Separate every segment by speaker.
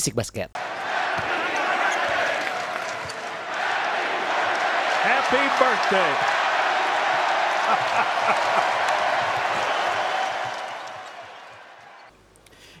Speaker 1: Bisik Basket.
Speaker 2: Happy birthday.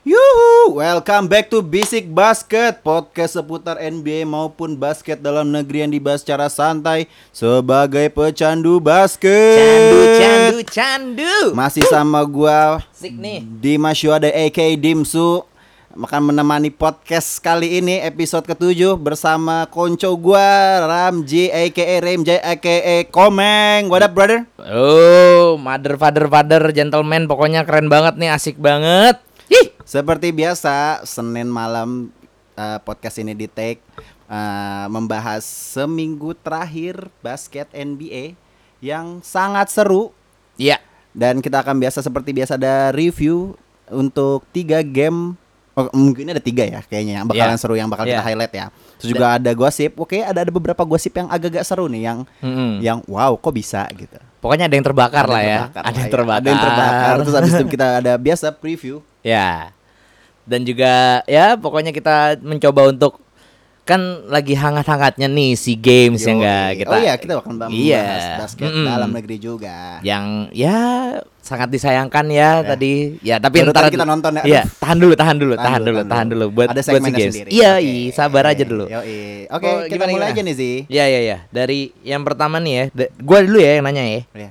Speaker 3: Yuhu, welcome back to Basic Basket Podcast seputar NBA maupun basket dalam negeri yang dibahas secara santai Sebagai pecandu basket
Speaker 1: Candu, candu, candu.
Speaker 3: Masih sama gua
Speaker 1: Sik nih.
Speaker 3: Dimas Yuada aka Dimsu akan menemani podcast kali ini episode ketujuh bersama konco gua Ramji aka Remjay aka Komeng What up brother?
Speaker 1: Oh, mother, father, father, gentleman. Pokoknya keren banget nih, asik banget. Ih,
Speaker 3: Seperti biasa, Senin malam eh, podcast ini di take eh, membahas seminggu terakhir basket NBA yang sangat seru
Speaker 1: Iya.
Speaker 3: dan kita akan biasa seperti biasa ada review untuk tiga game. Oh, mungkin ada tiga ya kayaknya yang bakalan
Speaker 1: Iya.
Speaker 3: seru yang bakal kita
Speaker 1: Iya.
Speaker 3: highlight ya. Terus juga ada gosip. Oke, ada ada beberapa gosip yang agak-agak seru nih yang
Speaker 1: Mm-mm.
Speaker 3: yang wow kok bisa gitu.
Speaker 1: Pokoknya ada yang terbakar
Speaker 3: Ada
Speaker 1: lah
Speaker 3: yang
Speaker 1: ya.
Speaker 3: terbakar
Speaker 1: Ada
Speaker 3: lah
Speaker 1: yang
Speaker 3: ya.
Speaker 1: terbakar.
Speaker 3: Ada yang terbakar. Terus habis itu kita ada biasa preview.
Speaker 1: Ya. Dan juga ya pokoknya kita mencoba untuk kan lagi hangat-hangatnya nih si games ya
Speaker 3: Yoi.
Speaker 1: enggak kita.
Speaker 3: Oh iya, kita akan membahas
Speaker 1: Iya.
Speaker 3: basket
Speaker 1: Mm-mm.
Speaker 3: dalam negeri juga.
Speaker 1: Yang ya sangat disayangkan ya, tadi. Ya tapi
Speaker 3: Baru
Speaker 1: ntar
Speaker 3: kita nonton ya.
Speaker 1: Iya, tahan dulu, tahan dulu,
Speaker 3: Tahan
Speaker 1: tahan,
Speaker 3: dulu,
Speaker 1: dulu,
Speaker 3: tahan
Speaker 1: tahan
Speaker 3: dulu.
Speaker 1: buat
Speaker 3: Ada
Speaker 1: buat si games.
Speaker 3: sendiri.
Speaker 1: Iya,
Speaker 3: Oke.
Speaker 1: iya, sabar aja dulu.
Speaker 3: Yoi. Oke,
Speaker 1: Oh,
Speaker 3: kita
Speaker 1: gimana,
Speaker 3: mulai
Speaker 1: gimana?
Speaker 3: aja nih sih.
Speaker 1: Iya, iya, iya. Dari yang pertama nih ya, gua dulu ya yang nanya ya.
Speaker 3: Iya.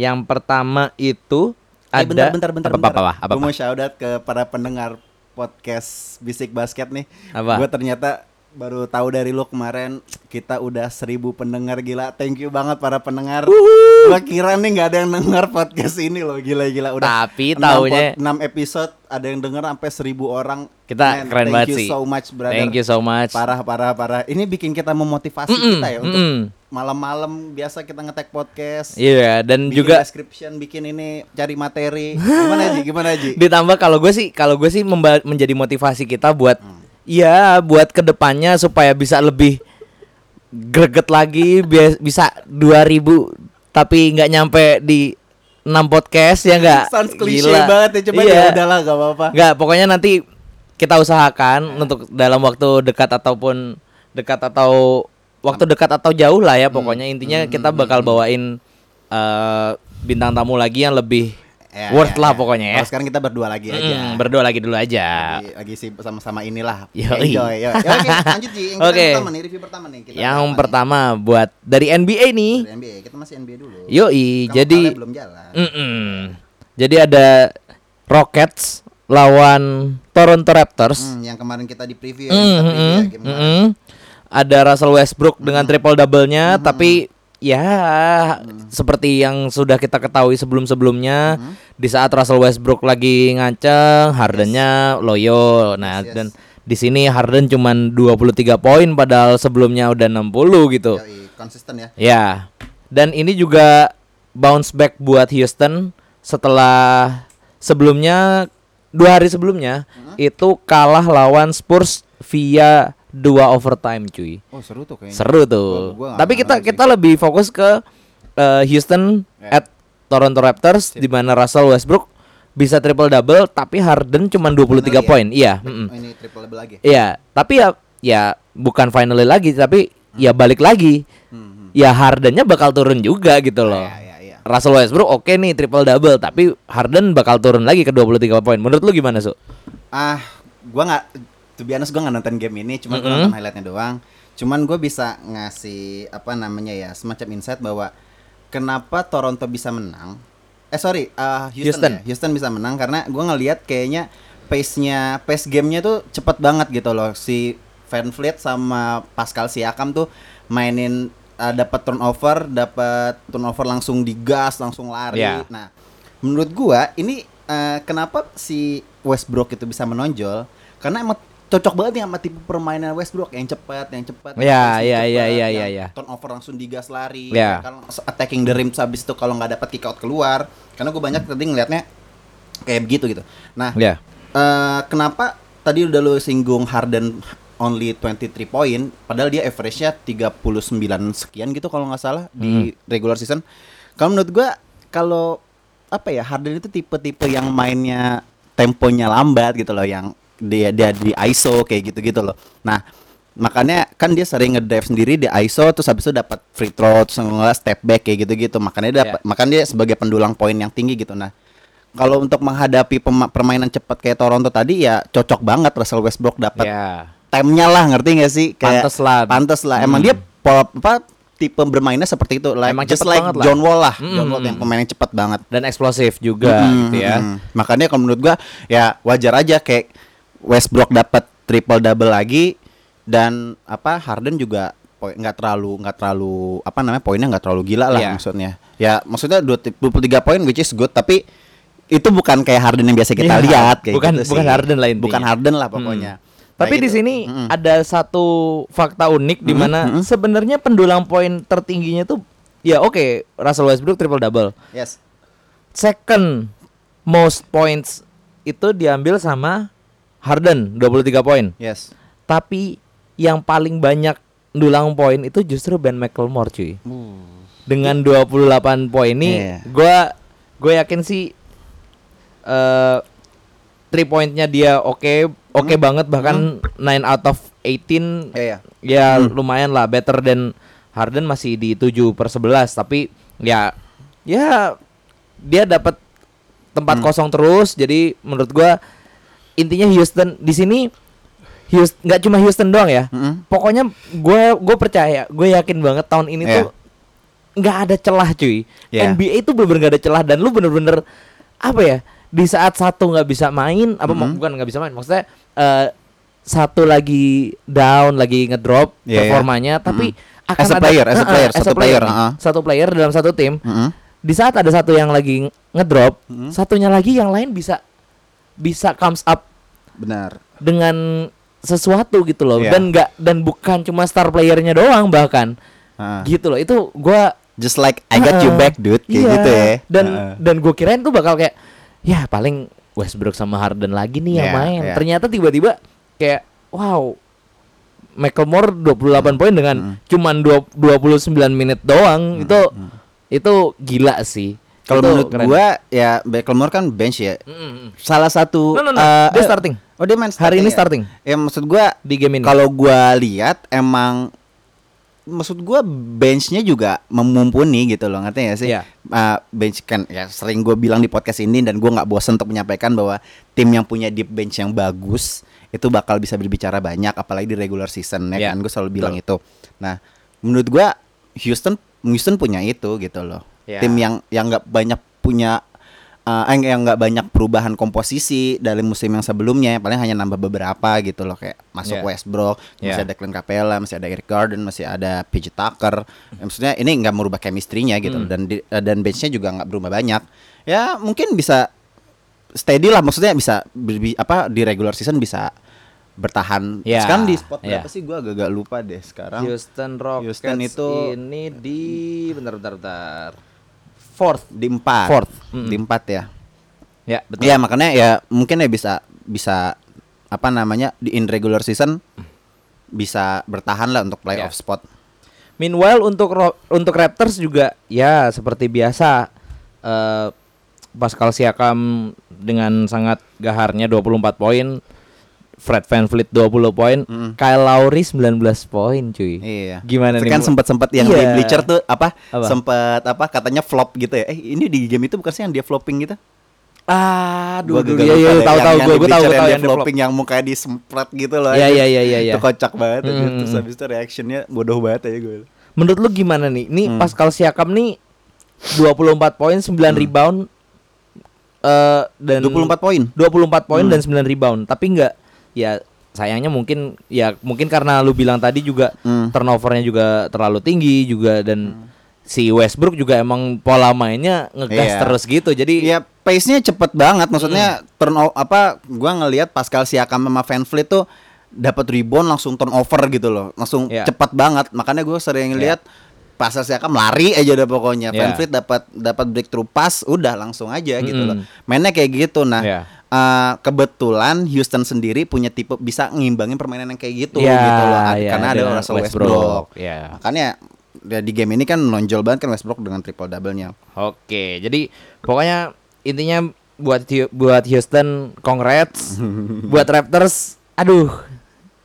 Speaker 1: Yang pertama itu
Speaker 3: Eh,
Speaker 1: ada
Speaker 3: bentar, bentar, bentar,
Speaker 1: apa,
Speaker 3: bentar.
Speaker 1: apa, apa, apa,
Speaker 3: Gue mau shout out ke para pendengar podcast Bisik Basket nih.
Speaker 1: Apa?
Speaker 3: Gue ternyata baru tahu dari lu kemarin kita udah seribu pendengar gila. Thank you banget para pendengar. Gua kira nih nggak ada yang denger podcast ini loh gila-gila udah.
Speaker 1: Tapi taunya-
Speaker 3: enam episode ada yang denger sampai seribu orang.
Speaker 1: Kita
Speaker 3: Man,
Speaker 1: keren
Speaker 3: thank
Speaker 1: banget
Speaker 3: you
Speaker 1: sih.
Speaker 3: so much brother.
Speaker 1: Thank you so much.
Speaker 3: Parah parah parah. Ini bikin kita memotivasi
Speaker 1: Mm-mm,
Speaker 3: kita ya untuk
Speaker 1: mm-mm.
Speaker 3: malam-malam biasa kita ngetek podcast.
Speaker 1: Iya, dan
Speaker 3: bikin
Speaker 1: juga
Speaker 3: description, bikin ini cari materi. Gimana Ji? Gimana Ji?
Speaker 1: ditambah kalau gue sih kalau gue sih menjadi motivasi kita buat
Speaker 3: Hmm.
Speaker 1: Ya buat ke depannya supaya bisa lebih greget lagi bisa 2000 tapi nggak nyampe di 6 podcast ya enggak
Speaker 3: Sounds klise banget ya, coba
Speaker 1: iya.
Speaker 3: ya udahlah gak apa-apa.
Speaker 1: Nggak, pokoknya nanti kita usahakan untuk dalam waktu dekat ataupun dekat atau waktu dekat atau jauh lah ya pokoknya. Intinya kita bakal bawain eh, bintang tamu lagi yang lebih
Speaker 3: Ya,
Speaker 1: worth
Speaker 3: ya,
Speaker 1: lah
Speaker 3: ya.
Speaker 1: pokoknya ya.
Speaker 3: Kalau sekarang kita berdua lagi aja.
Speaker 1: Mm, berdua lagi dulu aja.
Speaker 3: Lagi, lagi sih sama-sama inilah.
Speaker 1: Yoi.
Speaker 3: Enjoy. Yoi. Ya, Oke, lanjut Ji. Yang
Speaker 1: Oke.
Speaker 3: pertama nih, review pertama nih. Kita
Speaker 1: Yang
Speaker 3: apa nih?
Speaker 1: pertama buat dari NBA nih.
Speaker 3: Dari NBA. Kita masih NBA dulu.
Speaker 1: Yoi,
Speaker 3: Kamu
Speaker 1: jadi
Speaker 3: belum jalan.
Speaker 1: Mm-mm. Jadi ada Rockets lawan Toronto Raptors.
Speaker 3: Hmm, yang kemarin kita di preview ya,
Speaker 1: Mm,
Speaker 3: kita
Speaker 1: mm,
Speaker 3: preview ya
Speaker 1: mm,
Speaker 3: game kemarin.
Speaker 1: mm. Ada Russell Westbrook dengan triple double-nya tapi ya seperti yang sudah kita ketahui sebelum-sebelumnya di saat Russell Westbrook lagi nganceng, Hardennya loyo. Nah,
Speaker 3: Yes, yes.
Speaker 1: dan di sini Harden cuman 23 poin padahal sebelumnya udah 60 gitu.
Speaker 3: Yoi, konsisten ya.
Speaker 1: Ya. Dan ini juga bounce back buat Houston setelah sebelumnya dua hari sebelumnya itu kalah lawan Spurs via dua overtime cuy.
Speaker 3: Oh, seru tuh kayaknya.
Speaker 1: Seru tuh.
Speaker 3: gua
Speaker 1: Tapi kita
Speaker 3: sih.
Speaker 1: kita lebih fokus ke eh, Houston
Speaker 3: Ya.
Speaker 1: at Toronto Raptors di mana Russell Westbrook bisa triple double tapi Harden cuma 23
Speaker 3: Finally ya?
Speaker 1: poin. Iya, mm-mm.
Speaker 3: Oh, ini triple double lagi.
Speaker 1: Iya, tapi ya ya bukan finally lagi tapi ya balik lagi.
Speaker 3: Hmm, hmm.
Speaker 1: Ya Hardennya bakal turun juga gitu loh.
Speaker 3: Ya, ya, ya.
Speaker 1: Russell Westbrook oke nih triple double tapi Harden bakal turun lagi ke 23 poin. Menurut lu gimana, Su?
Speaker 3: Ah, gua nggak to be honest gua nggak nonton game ini, cuma gua
Speaker 1: Mm-mm.
Speaker 3: nonton highlightnya doang. Cuman gue bisa ngasih apa namanya ya semacam insight bahwa kenapa Toronto bisa menang. Eh sorry, uh, Houston,
Speaker 1: Houston.
Speaker 3: ya. Houston bisa menang karena gua ngelihat kayaknya pace-nya, pace gamenya tuh cepet banget gitu loh. Si Van Vliet sama Pascal Siakam tuh mainin uh, dapat turnover, dapat turnover langsung digas, langsung lari.
Speaker 1: Ya.
Speaker 3: Nah, menurut gua ini eh, kenapa si Westbrook itu bisa menonjol? Karena emang cocok banget nih sama tipe permainan Westbrook yang cepat, yang cepat.
Speaker 1: Ya,
Speaker 3: yang
Speaker 1: ya,
Speaker 3: cepat,
Speaker 1: ya, ya,
Speaker 3: yang
Speaker 1: ya, ya.
Speaker 3: Turnover langsung digas lari.
Speaker 1: Ya.
Speaker 3: Kalau attacking the rim habis itu kalau nggak dapat kick out keluar. Karena gue banyak tadi ngelihatnya kayak begitu gitu. Nah,
Speaker 1: Ya.
Speaker 3: eh, kenapa tadi udah lu singgung Harden only 23 poin padahal dia average-nya 39 sekian gitu kalau nggak salah di regular season. Kalau menurut gua kalau apa ya Harden itu tipe-tipe yang mainnya temponya lambat gitu loh yang dia dia di ISO kayak gitu-gitu loh. Nah, makanya kan dia sering ngedrive sendiri di ISO terus habis itu dapat free throw terus nggak step back kayak gitu-gitu. Makanya dia dapat makanya dia sebagai pendulang poin yang tinggi gitu. Nah, kalau untuk menghadapi permainan cepat kayak Toronto tadi ya cocok banget Russell Westbrook dapat
Speaker 1: Ya.
Speaker 3: time-nya lah ngerti gak sih?
Speaker 1: Pantes lah.
Speaker 3: Pantes lah. Emang
Speaker 1: Hmm.
Speaker 3: dia pola apa tipe bermainnya seperti itu. Like,
Speaker 1: Emang
Speaker 3: just like
Speaker 1: lah.
Speaker 3: John Wall lah.
Speaker 1: Mm.
Speaker 3: John Wall yang pemain yang cepat banget.
Speaker 1: Dan eksplosif juga
Speaker 3: Mm,
Speaker 1: gitu ya.
Speaker 3: mm. Makanya kalau menurut gua ya wajar aja kayak Westbrook dapat triple double lagi dan apa Harden juga nggak terlalu nggak terlalu apa namanya poinnya nggak terlalu gila lah
Speaker 1: Iya.
Speaker 3: maksudnya. Ya maksudnya dua- 23 poin which is good tapi itu bukan kayak Harden yang biasa kita
Speaker 1: Iya,
Speaker 3: lihat kayak
Speaker 1: bukan-
Speaker 3: gitu
Speaker 1: bukan
Speaker 3: sih.
Speaker 1: Harden intinya.
Speaker 3: Bukan Harden lah pokoknya.
Speaker 1: Hmm. Tapi
Speaker 3: Nah,
Speaker 1: di sini
Speaker 3: Mm-mm.
Speaker 1: ada satu fakta unik di mana
Speaker 3: Mm-mm.
Speaker 1: sebenarnya pendulang poin tertingginya tuh ya oke Russell Westbrook triple double.
Speaker 3: Yes.
Speaker 1: Second most points itu diambil sama Harden 23 poin.
Speaker 3: Yes.
Speaker 1: Tapi yang paling banyak dulang poin itu justru Ben McLemore cuy. Dengan 28 poin ini
Speaker 3: Iya.
Speaker 1: gua gue yakin sih eh three pointnya dia oke oke banget bahkan 9 out of 18
Speaker 3: Iya, iya.
Speaker 1: ya lumayan lah better than Harden masih di 7 per 11 tapi ya ya dia dapat tempat kosong terus jadi menurut gua intinya Houston di sini Houston nggak cuma Houston doang ya
Speaker 3: Mm-mm.
Speaker 1: pokoknya gue gue percaya gue yakin banget tahun ini
Speaker 3: Iya.
Speaker 1: tuh nggak ada celah cuy
Speaker 3: Iya.
Speaker 1: NBA itu bener-bener gak ada celah dan lu bener-bener apa ya di saat satu nggak bisa main apa
Speaker 3: Mhm.
Speaker 1: bukan nggak bisa main maksudnya eh, satu lagi down lagi ngedrop
Speaker 3: iya.
Speaker 1: performanya tapi
Speaker 3: Mhm.
Speaker 1: akan
Speaker 3: As a
Speaker 1: ada
Speaker 3: player, as a player, satu player,
Speaker 1: nih.
Speaker 3: heeh.
Speaker 1: satu player dalam satu tim
Speaker 3: Mm-mm.
Speaker 1: di saat ada satu yang lagi ngedrop
Speaker 3: Mhm.
Speaker 1: satunya lagi yang lain bisa bisa comes up
Speaker 3: Benar.
Speaker 1: dengan sesuatu gitu loh
Speaker 3: Iya.
Speaker 1: dan nggak dan bukan cuma star playernya doang bahkan
Speaker 3: Ah.
Speaker 1: gitu loh itu gua
Speaker 3: Just like I got you back dude kayak
Speaker 1: Iya.
Speaker 3: gitu ya.
Speaker 1: dan
Speaker 3: Heeh.
Speaker 1: dan gue kirain tuh bakal kayak ya paling Westbrook sama Harden lagi nih yang
Speaker 3: Iya,
Speaker 1: main
Speaker 3: iya.
Speaker 1: ternyata tiba-tiba kayak wow McLemore 28 poin dengan
Speaker 3: Mm.
Speaker 1: cuman dua- 29 menit doang itu itu gila sih
Speaker 3: Kalau menurut
Speaker 1: keren.
Speaker 3: gua ya Beckham kan bench ya.
Speaker 1: Mm-mm.
Speaker 3: Salah satu
Speaker 1: No, no, no.
Speaker 3: eh,
Speaker 1: Dia
Speaker 3: eh,
Speaker 1: starting.
Speaker 3: Oh, dia main
Speaker 1: Hari ini
Speaker 3: ya?
Speaker 1: starting.
Speaker 3: Ya maksud gua
Speaker 1: di game ini
Speaker 3: kalau gua lihat emang maksud gua benchnya juga memumpuni gitu loh ngerti gak sih?
Speaker 1: Iya.
Speaker 3: Eh, bench kan ya sering gua bilang di podcast ini dan gua nggak bosan untuk menyampaikan bahwa tim yang punya deep bench yang bagus itu bakal bisa berbicara banyak apalagi di regular season ya
Speaker 1: Iya,
Speaker 3: kan gue selalu bilang itu. Nah, menurut gua Houston Houston punya itu gitu loh.
Speaker 1: Iya.
Speaker 3: Tim yang yang nggak banyak punya eh, eh, yang nggak banyak perubahan komposisi dari musim yang sebelumnya paling hanya nambah beberapa gitu loh kayak masuk
Speaker 1: Iya.
Speaker 3: Westbrook masih
Speaker 1: Iya.
Speaker 3: ada Clint Capella masih ada Eric Garden masih ada PJ Tucker Ya, maksudnya ini nggak merubah chemistry-nya gitu
Speaker 1: Hmm.
Speaker 3: dan di- eh, dan benchnya juga nggak berubah banyak ya mungkin bisa steady lah maksudnya bisa berbi- apa di regular season bisa bertahan
Speaker 1: Iya,
Speaker 3: sekarang di spot
Speaker 1: iya.
Speaker 3: berapa sih gua agak lupa deh sekarang
Speaker 1: Houston Rockets
Speaker 3: Houston itu-
Speaker 1: ini di bentar bentar bentar fourth
Speaker 3: di empat
Speaker 1: Fourth.
Speaker 3: di
Speaker 1: Mm-mm.
Speaker 3: empat ya
Speaker 1: ya betul
Speaker 3: Iya makanya ya mungkin ya bisa bisa apa namanya di in regular season bisa bertahan lah untuk playoff
Speaker 1: Ya.
Speaker 3: spot.
Speaker 1: Meanwhile untuk Ro- untuk Raptors juga ya seperti biasa eh Pascal Siakam dengan sangat gaharnya 24 poin, Fred VanVleet 20 poin,
Speaker 3: Mm.
Speaker 1: Kyle Lowry 19 poin cuy.
Speaker 3: Iya.
Speaker 1: Gimana
Speaker 3: Itu
Speaker 1: nih?
Speaker 3: kan sempat sempat yang
Speaker 1: Iya.
Speaker 3: di Bleacher tuh apa?
Speaker 1: Apa?
Speaker 3: Sempat apa katanya flop gitu ya. Eh ini di game itu bukan sih yang dia flopping gitu?
Speaker 1: Ah, dulu
Speaker 3: agak
Speaker 1: iya iya tahu tahu gue gue tahu gue tahu yang
Speaker 3: flopping yang mukanya disempret gitu loh.
Speaker 1: Iya iya iya iya.
Speaker 3: Itu kocak banget aja.
Speaker 1: Mm,
Speaker 3: Terus habis itu reactionnya bodoh banget aja gue.
Speaker 1: Menurut lu gimana nih? Nih
Speaker 3: Hmm.
Speaker 1: Pascal Siakam nih 24 poin, 9 rebound eh dan
Speaker 3: 24 poin.
Speaker 1: 24 poin
Speaker 3: Hmm.
Speaker 1: dan 9 rebound. Tapi enggak ya sayangnya mungkin ya mungkin karena lu bilang tadi juga
Speaker 3: Hmm.
Speaker 1: turnovernya juga terlalu tinggi juga dan si Westbrook juga emang pola mainnya ngegas
Speaker 3: Iya.
Speaker 1: terus gitu. Jadi
Speaker 3: Iya, pace-nya cepet banget. Maksudnya
Speaker 1: Hmm.
Speaker 3: turn apa gua ngelihat Pascal Siakam sama Van Vliet tuh dapat rebound langsung turnover gitu loh. Langsung
Speaker 1: Iya.
Speaker 3: cepat banget. Makanya gue sering lihat Pascal Siakam lari aja udah pokoknya. Van
Speaker 1: Iya.
Speaker 3: Vliet dapat dapat breakthrough pass udah langsung aja gitu loh.
Speaker 1: Mm-mm.
Speaker 3: Mainnya kayak gitu. Nah,
Speaker 1: Iya.
Speaker 3: eh, kebetulan Houston sendiri punya tipe bisa ngimbangin permainan yang kayak gitu
Speaker 1: Ya,
Speaker 3: gitu loh.
Speaker 1: ya,
Speaker 3: Karena ada Russell Westbrook.
Speaker 1: Ya.
Speaker 3: Makanya ya, di game ini kan menonjol banget kan Westbrook dengan triple double-nya.
Speaker 1: Oke, jadi pokoknya intinya buat buat Houston congrats. buat Raptors aduh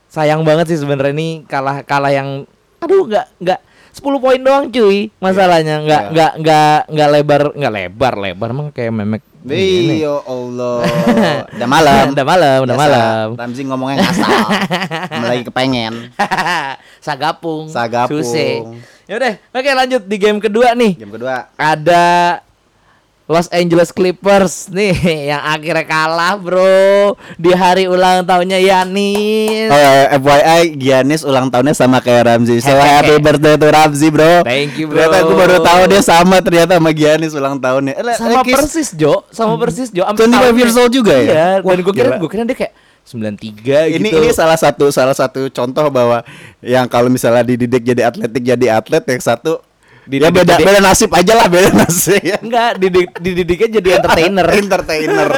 Speaker 1: sayang banget sih sebenarnya ini kalah kalah yang aduh nggak nggak 10 poin doang cuy masalahnya nggak
Speaker 3: Iya.
Speaker 1: nggak nggak nggak lebar nggak lebar lebar emang kayak memek
Speaker 3: Wih, ya Allah. Udah malam.
Speaker 1: udah malam udah malam
Speaker 3: Ramzi ngomongnya ngasal. Lagi kepengen.
Speaker 1: Sagapung
Speaker 3: Sagapung.
Speaker 1: Suse. Yaudah oke lanjut di game kedua nih
Speaker 3: Game kedua.
Speaker 1: ada Los Angeles Clippers nih yang akhirnya kalah bro di hari ulang tahunnya Yanis.
Speaker 3: Oh, FYI Giannis ulang tahunnya sama kayak Ramzi. So happy birthday to Ramzi, bro.
Speaker 1: Thank you, bro.
Speaker 3: Ternyata gue baru tahu dia sama ternyata sama Giannis ulang tahunnya. Eh,
Speaker 1: sama
Speaker 3: eh,
Speaker 1: persis Jo, sama persis Jo.
Speaker 3: 25 years old juga ya?
Speaker 1: Iya, dan gue kira gue kira dia kayak 93
Speaker 3: ini
Speaker 1: gitu.
Speaker 3: ini salah satu salah satu contoh bahwa yang kalau misalnya dididik jadi atletik jadi atlet yang satu ya
Speaker 1: Dididik
Speaker 3: beda
Speaker 1: jadi-
Speaker 3: beda nasib aja lah beda nasib.
Speaker 1: Enggak, didik, dididiknya jadi entertainer.
Speaker 3: entertainer.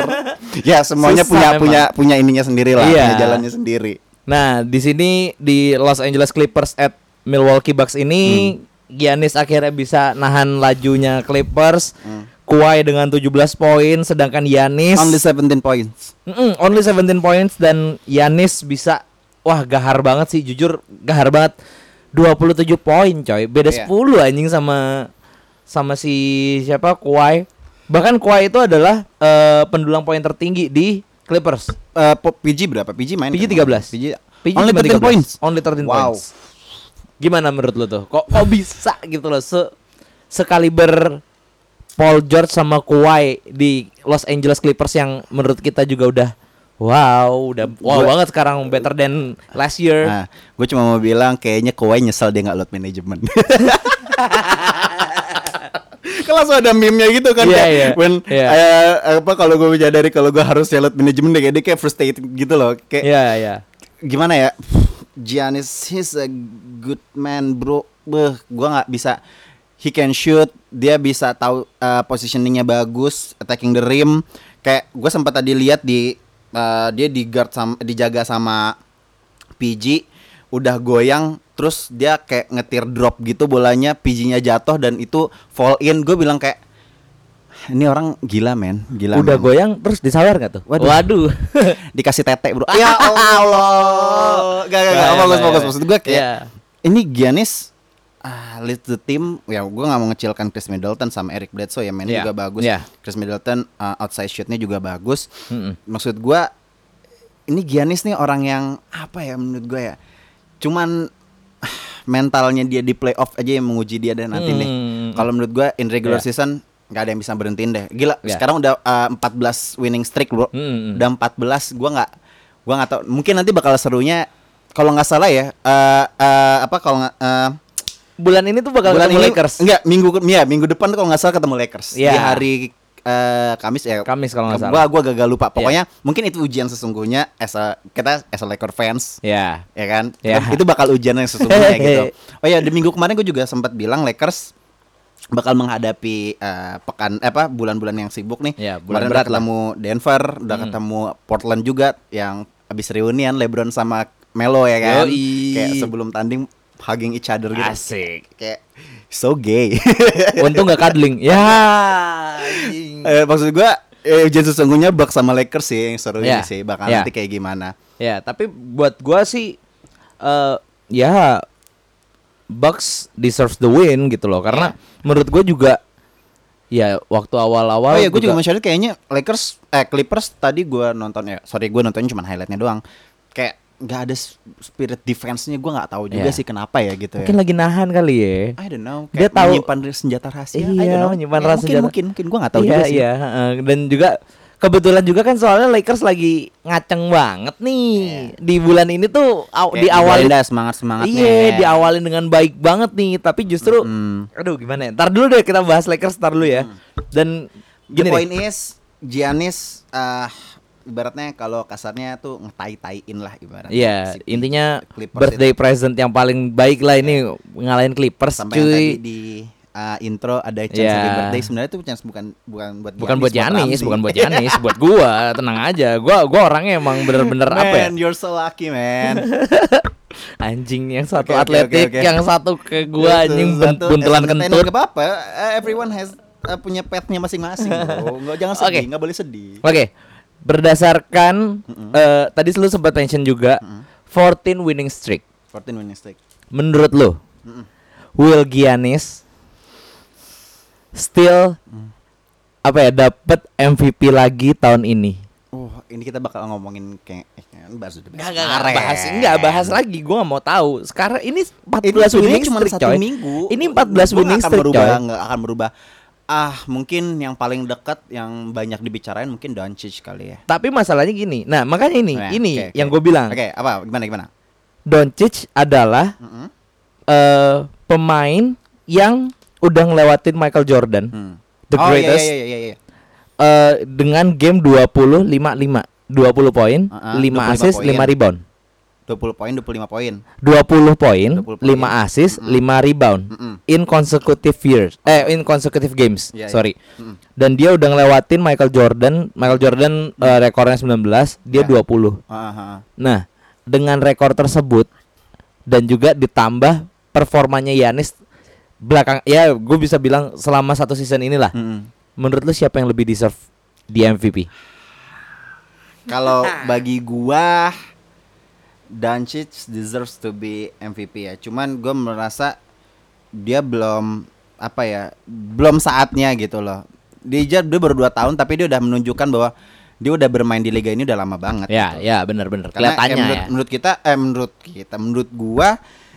Speaker 3: ya semuanya
Speaker 1: Susah
Speaker 3: punya
Speaker 1: memang.
Speaker 3: punya punya ininya sendiri lah,
Speaker 1: Iya.
Speaker 3: punya jalannya sendiri.
Speaker 1: Nah, di sini di Los Angeles Clippers at Milwaukee Bucks ini Giannis akhirnya bisa nahan lajunya Clippers. Kawhi dengan 17 poin sedangkan Giannis
Speaker 3: Only 17 points.
Speaker 1: Mm-mm, only 17 points dan Yanis bisa wah gahar banget sih jujur gahar banget 27 poin coy beda
Speaker 3: Iya.
Speaker 1: 10 anjing sama sama si siapa Kawhi bahkan Kawhi itu adalah eh, pendulang poin tertinggi di Clippers
Speaker 3: Eh, po- PG berapa? PG main
Speaker 1: PG
Speaker 3: kan?
Speaker 1: 13
Speaker 3: PG,
Speaker 1: PG
Speaker 3: only
Speaker 1: cuma 13
Speaker 3: 13 points.
Speaker 1: only 13
Speaker 3: Wow.
Speaker 1: points gimana menurut lu tuh kok kok bisa gitu loh se sekaliber Paul George sama Kawhi di Los Angeles Clippers yang menurut kita juga udah wow udah wow
Speaker 3: Gua-
Speaker 1: banget sekarang better than last year
Speaker 3: Nah, gue cuma mau bilang kayaknya Kawhi nyesel dia nggak load management. Kalau langsung ada meme-nya gitu kan
Speaker 1: Iya,
Speaker 3: kayak
Speaker 1: iya.
Speaker 3: when
Speaker 1: Iya.
Speaker 3: eh, apa kalau gue menyadari kalau gue harus load management kayak dia kayak frustrated gitu loh. Kayak
Speaker 1: Iya iya
Speaker 3: gimana ya? Giannis he's a good man, bro. Beh, gua nggak bisa he can shoot, dia bisa tahu uh, positioningnya bagus, attacking the rim. Kayak gue sempat tadi lihat di uh, dia di guard sama dijaga sama PG udah goyang terus dia kayak ngetir drop gitu bolanya PG-nya jatuh dan itu fall in gue bilang kayak ini orang gila men gila
Speaker 1: udah
Speaker 3: men."
Speaker 1: goyang terus disawer nggak tuh
Speaker 3: Waduh.
Speaker 1: waduh
Speaker 3: dikasih tete bro ya Allah gak gak gak
Speaker 1: bahaya.
Speaker 3: fokus maksud gue kayak
Speaker 1: Iya.
Speaker 3: ini Giannis ah, lead the team ya gue nggak mau ngecilkan Chris Middleton sama Eric Bledsoe ya mainnya
Speaker 1: Iya,
Speaker 3: juga bagus
Speaker 1: iya.
Speaker 3: Chris Middleton uh, outside shootnya juga bagus
Speaker 1: Mm-mm.
Speaker 3: maksud gue ini Giannis nih orang yang apa ya menurut gue ya cuman ah, mentalnya dia di playoff aja yang menguji dia dan nanti nih
Speaker 1: Hmm.
Speaker 3: kalau menurut gue in regular
Speaker 1: Iya.
Speaker 3: season nggak ada yang bisa berhentiin deh gila
Speaker 1: Iya.
Speaker 3: sekarang udah uh, 14 winning streak bro
Speaker 1: Hmm.
Speaker 3: udah 14 gua nggak gua nggak tahu mungkin nanti bakal serunya kalau nggak salah ya eh eh, apa kalau eh,
Speaker 1: bulan ini tuh bakal
Speaker 3: bulan
Speaker 1: ketemu
Speaker 3: ini
Speaker 1: Lakers.
Speaker 3: Enggak minggu ya minggu depan tuh kalau nggak salah ketemu Lakers.
Speaker 1: Iya.
Speaker 3: di hari eh, Kamis ya.
Speaker 1: Kamis kalau nggak
Speaker 3: gua
Speaker 1: salah. Iya.
Speaker 3: gua gagal lupa. Pokoknya mungkin itu ujian sesungguhnya as a, kita as a Lakers fans.
Speaker 1: Ya
Speaker 3: ya kan?
Speaker 1: Ya.
Speaker 3: itu bakal ujian yang sesungguhnya gitu. Oh ya di minggu kemarin gue juga sempat bilang Lakers bakal menghadapi eh, pekan eh, apa bulan-bulan yang sibuk nih.
Speaker 1: Ya, bulan
Speaker 3: kemarin
Speaker 1: berat
Speaker 3: udah ketemu Denver udah
Speaker 1: Hmm.
Speaker 3: ketemu Portland juga yang habis reunian LeBron sama Melo ya kan?
Speaker 1: Yoi.
Speaker 3: kayak sebelum tanding hugging each other gitu
Speaker 1: asik
Speaker 3: kayak so gay
Speaker 1: untung nggak cuddling ya anjing.
Speaker 3: Eh, maksud gua eh, ujian sesungguhnya Bucks sama Lakers sih yang seru
Speaker 1: Ya.
Speaker 3: ini sih bakal
Speaker 1: Ya.
Speaker 3: nanti kayak gimana
Speaker 1: Ya, tapi buat gua sih eh ya Bucks deserves the win gitu loh karena menurut gua juga ya waktu awal-awal
Speaker 3: Oh iya, gue juga mau share kayaknya Lakers eh Clippers tadi gua nonton ya. Sorry, gue nontonnya cuma highlightnya doang. Kayak nggak ada spirit defense-nya gue nggak tahu juga
Speaker 1: Iya.
Speaker 3: sih kenapa ya gitu
Speaker 1: mungkin
Speaker 3: ya.
Speaker 1: lagi nahan kali ya.
Speaker 3: I don't know.
Speaker 1: Dia tahu-
Speaker 3: menyimpan senjata rahasia. I
Speaker 1: Iya,
Speaker 3: don't know.
Speaker 1: menyimpan
Speaker 3: Ya,
Speaker 1: rahasia
Speaker 3: mungkin,
Speaker 1: senjata.
Speaker 3: Mungkin mungkin gue nggak tahu
Speaker 1: iya,
Speaker 3: juga sih.
Speaker 1: Iya, heeh. dan juga kebetulan juga kan soalnya Lakers lagi ngaceng banget nih di bulan ini tuh aw,
Speaker 3: Kayak
Speaker 1: di awal
Speaker 3: dah semangat semangatnya.
Speaker 1: Iya, diawalin dengan baik banget nih, tapi justru
Speaker 3: Hmm.
Speaker 1: aduh gimana ya? Ntar dulu deh kita bahas Lakers ntar dulu ya. Dan
Speaker 3: The
Speaker 1: gini
Speaker 3: point
Speaker 1: nih.
Speaker 3: is Giannis ah ibaratnya kalau kasarnya tuh ngetai-taiin lah ibaratnya.
Speaker 1: Iya,
Speaker 3: Si
Speaker 1: intinya
Speaker 3: Clippers
Speaker 1: birthday present yang paling baik lah ini ngalahin Clippers
Speaker 3: sampai yang tadi
Speaker 1: cuy.
Speaker 3: di uh, intro ada chance
Speaker 1: Iya.
Speaker 3: happy birthday sebenarnya itu chance bukan bukan buat
Speaker 1: Bukan buat Yanis,
Speaker 3: Ramzi.
Speaker 1: bukan buat Yanis, buat gua. Tenang aja. Gua gua orangnya emang bener-bener apa ya?
Speaker 3: You're so lucky man.
Speaker 1: Anjing yang satu
Speaker 3: oke,
Speaker 1: atletik,
Speaker 3: oke, oke.
Speaker 1: yang satu ke gua anjing
Speaker 3: Satu-
Speaker 1: buntelan kentut.
Speaker 3: nggak apa-apa. Uh, everyone has eh, punya petnya masing-masing. bro. Nggak jangan sedih, nggak boleh sedih.
Speaker 1: Oke. Berdasarkan eh, tadi lu sempat mention juga 14 winning streak.
Speaker 3: 14 winning streak.
Speaker 1: Menurut lu Will Giannis still apa ya dapat MVP lagi tahun ini?
Speaker 3: Oh, ini kita bakal ngomongin kayak eh, kan bahas udah
Speaker 1: enggak, enggak bahas enggak bahas lagi. Gua nggak mau tahu. Sekarang ini 14
Speaker 3: Ini
Speaker 1: winning
Speaker 3: cuma
Speaker 1: streak,
Speaker 3: satu
Speaker 1: coy.
Speaker 3: minggu.
Speaker 1: Ini 14
Speaker 3: Gua nggak
Speaker 1: winning
Speaker 3: akan
Speaker 1: streak,
Speaker 3: berubah,
Speaker 1: coy.
Speaker 3: nggak akan berubah. Ah, mungkin yang paling dekat yang banyak dibicarain mungkin Doncic kali ya.
Speaker 1: Tapi masalahnya gini. Nah, makanya ini,
Speaker 3: Nah,
Speaker 1: ini
Speaker 3: oke, oke.
Speaker 1: yang gue bilang.
Speaker 3: Oke, apa gimana gimana?
Speaker 1: Doncic adalah
Speaker 3: Mm-mm.
Speaker 1: eh pemain yang udah ngelewatin Michael Jordan,
Speaker 3: Hmm.
Speaker 1: the
Speaker 3: oh,
Speaker 1: greatest,
Speaker 3: Iya, iya, iya, iya.
Speaker 1: eh, dengan game 20 5 5 20 poin,
Speaker 3: Uh-uh,
Speaker 1: 5
Speaker 3: 25
Speaker 1: assist,
Speaker 3: poin.
Speaker 1: 5 rebound.
Speaker 3: 20 poin, 25 poin.
Speaker 1: 20 poin,
Speaker 3: 20 poin.
Speaker 1: 5 assist, 5 rebound.
Speaker 3: Mm-mm.
Speaker 1: In consecutive years. Eh, in consecutive games.
Speaker 3: Iya, iya.
Speaker 1: Sorry.
Speaker 3: Mm-mm.
Speaker 1: Dan dia udah ngelewatin Michael Jordan. Michael Jordan eh, rekornya 19, dia
Speaker 3: Iya.
Speaker 1: 20.
Speaker 3: Ah, ah, ah.
Speaker 1: Nah, dengan rekor tersebut dan juga ditambah performanya Yanis belakang ya gue bisa bilang selama satu season inilah.
Speaker 3: Mm-mm.
Speaker 1: Menurut lu siapa yang lebih deserve di MVP?
Speaker 3: Kalau bagi gua Doncic deserves to be MVP ya. Cuman gua merasa dia belum apa ya, belum saatnya gitu loh. Dia dia baru 2 tahun tapi dia udah menunjukkan bahwa dia udah bermain di liga ini udah lama banget.
Speaker 1: Ya,
Speaker 3: gitu.
Speaker 1: ya benar-benar
Speaker 3: Karena
Speaker 1: kelihatannya
Speaker 3: eh, menurut,
Speaker 1: ya.
Speaker 3: menurut kita eh menurut kita menurut gua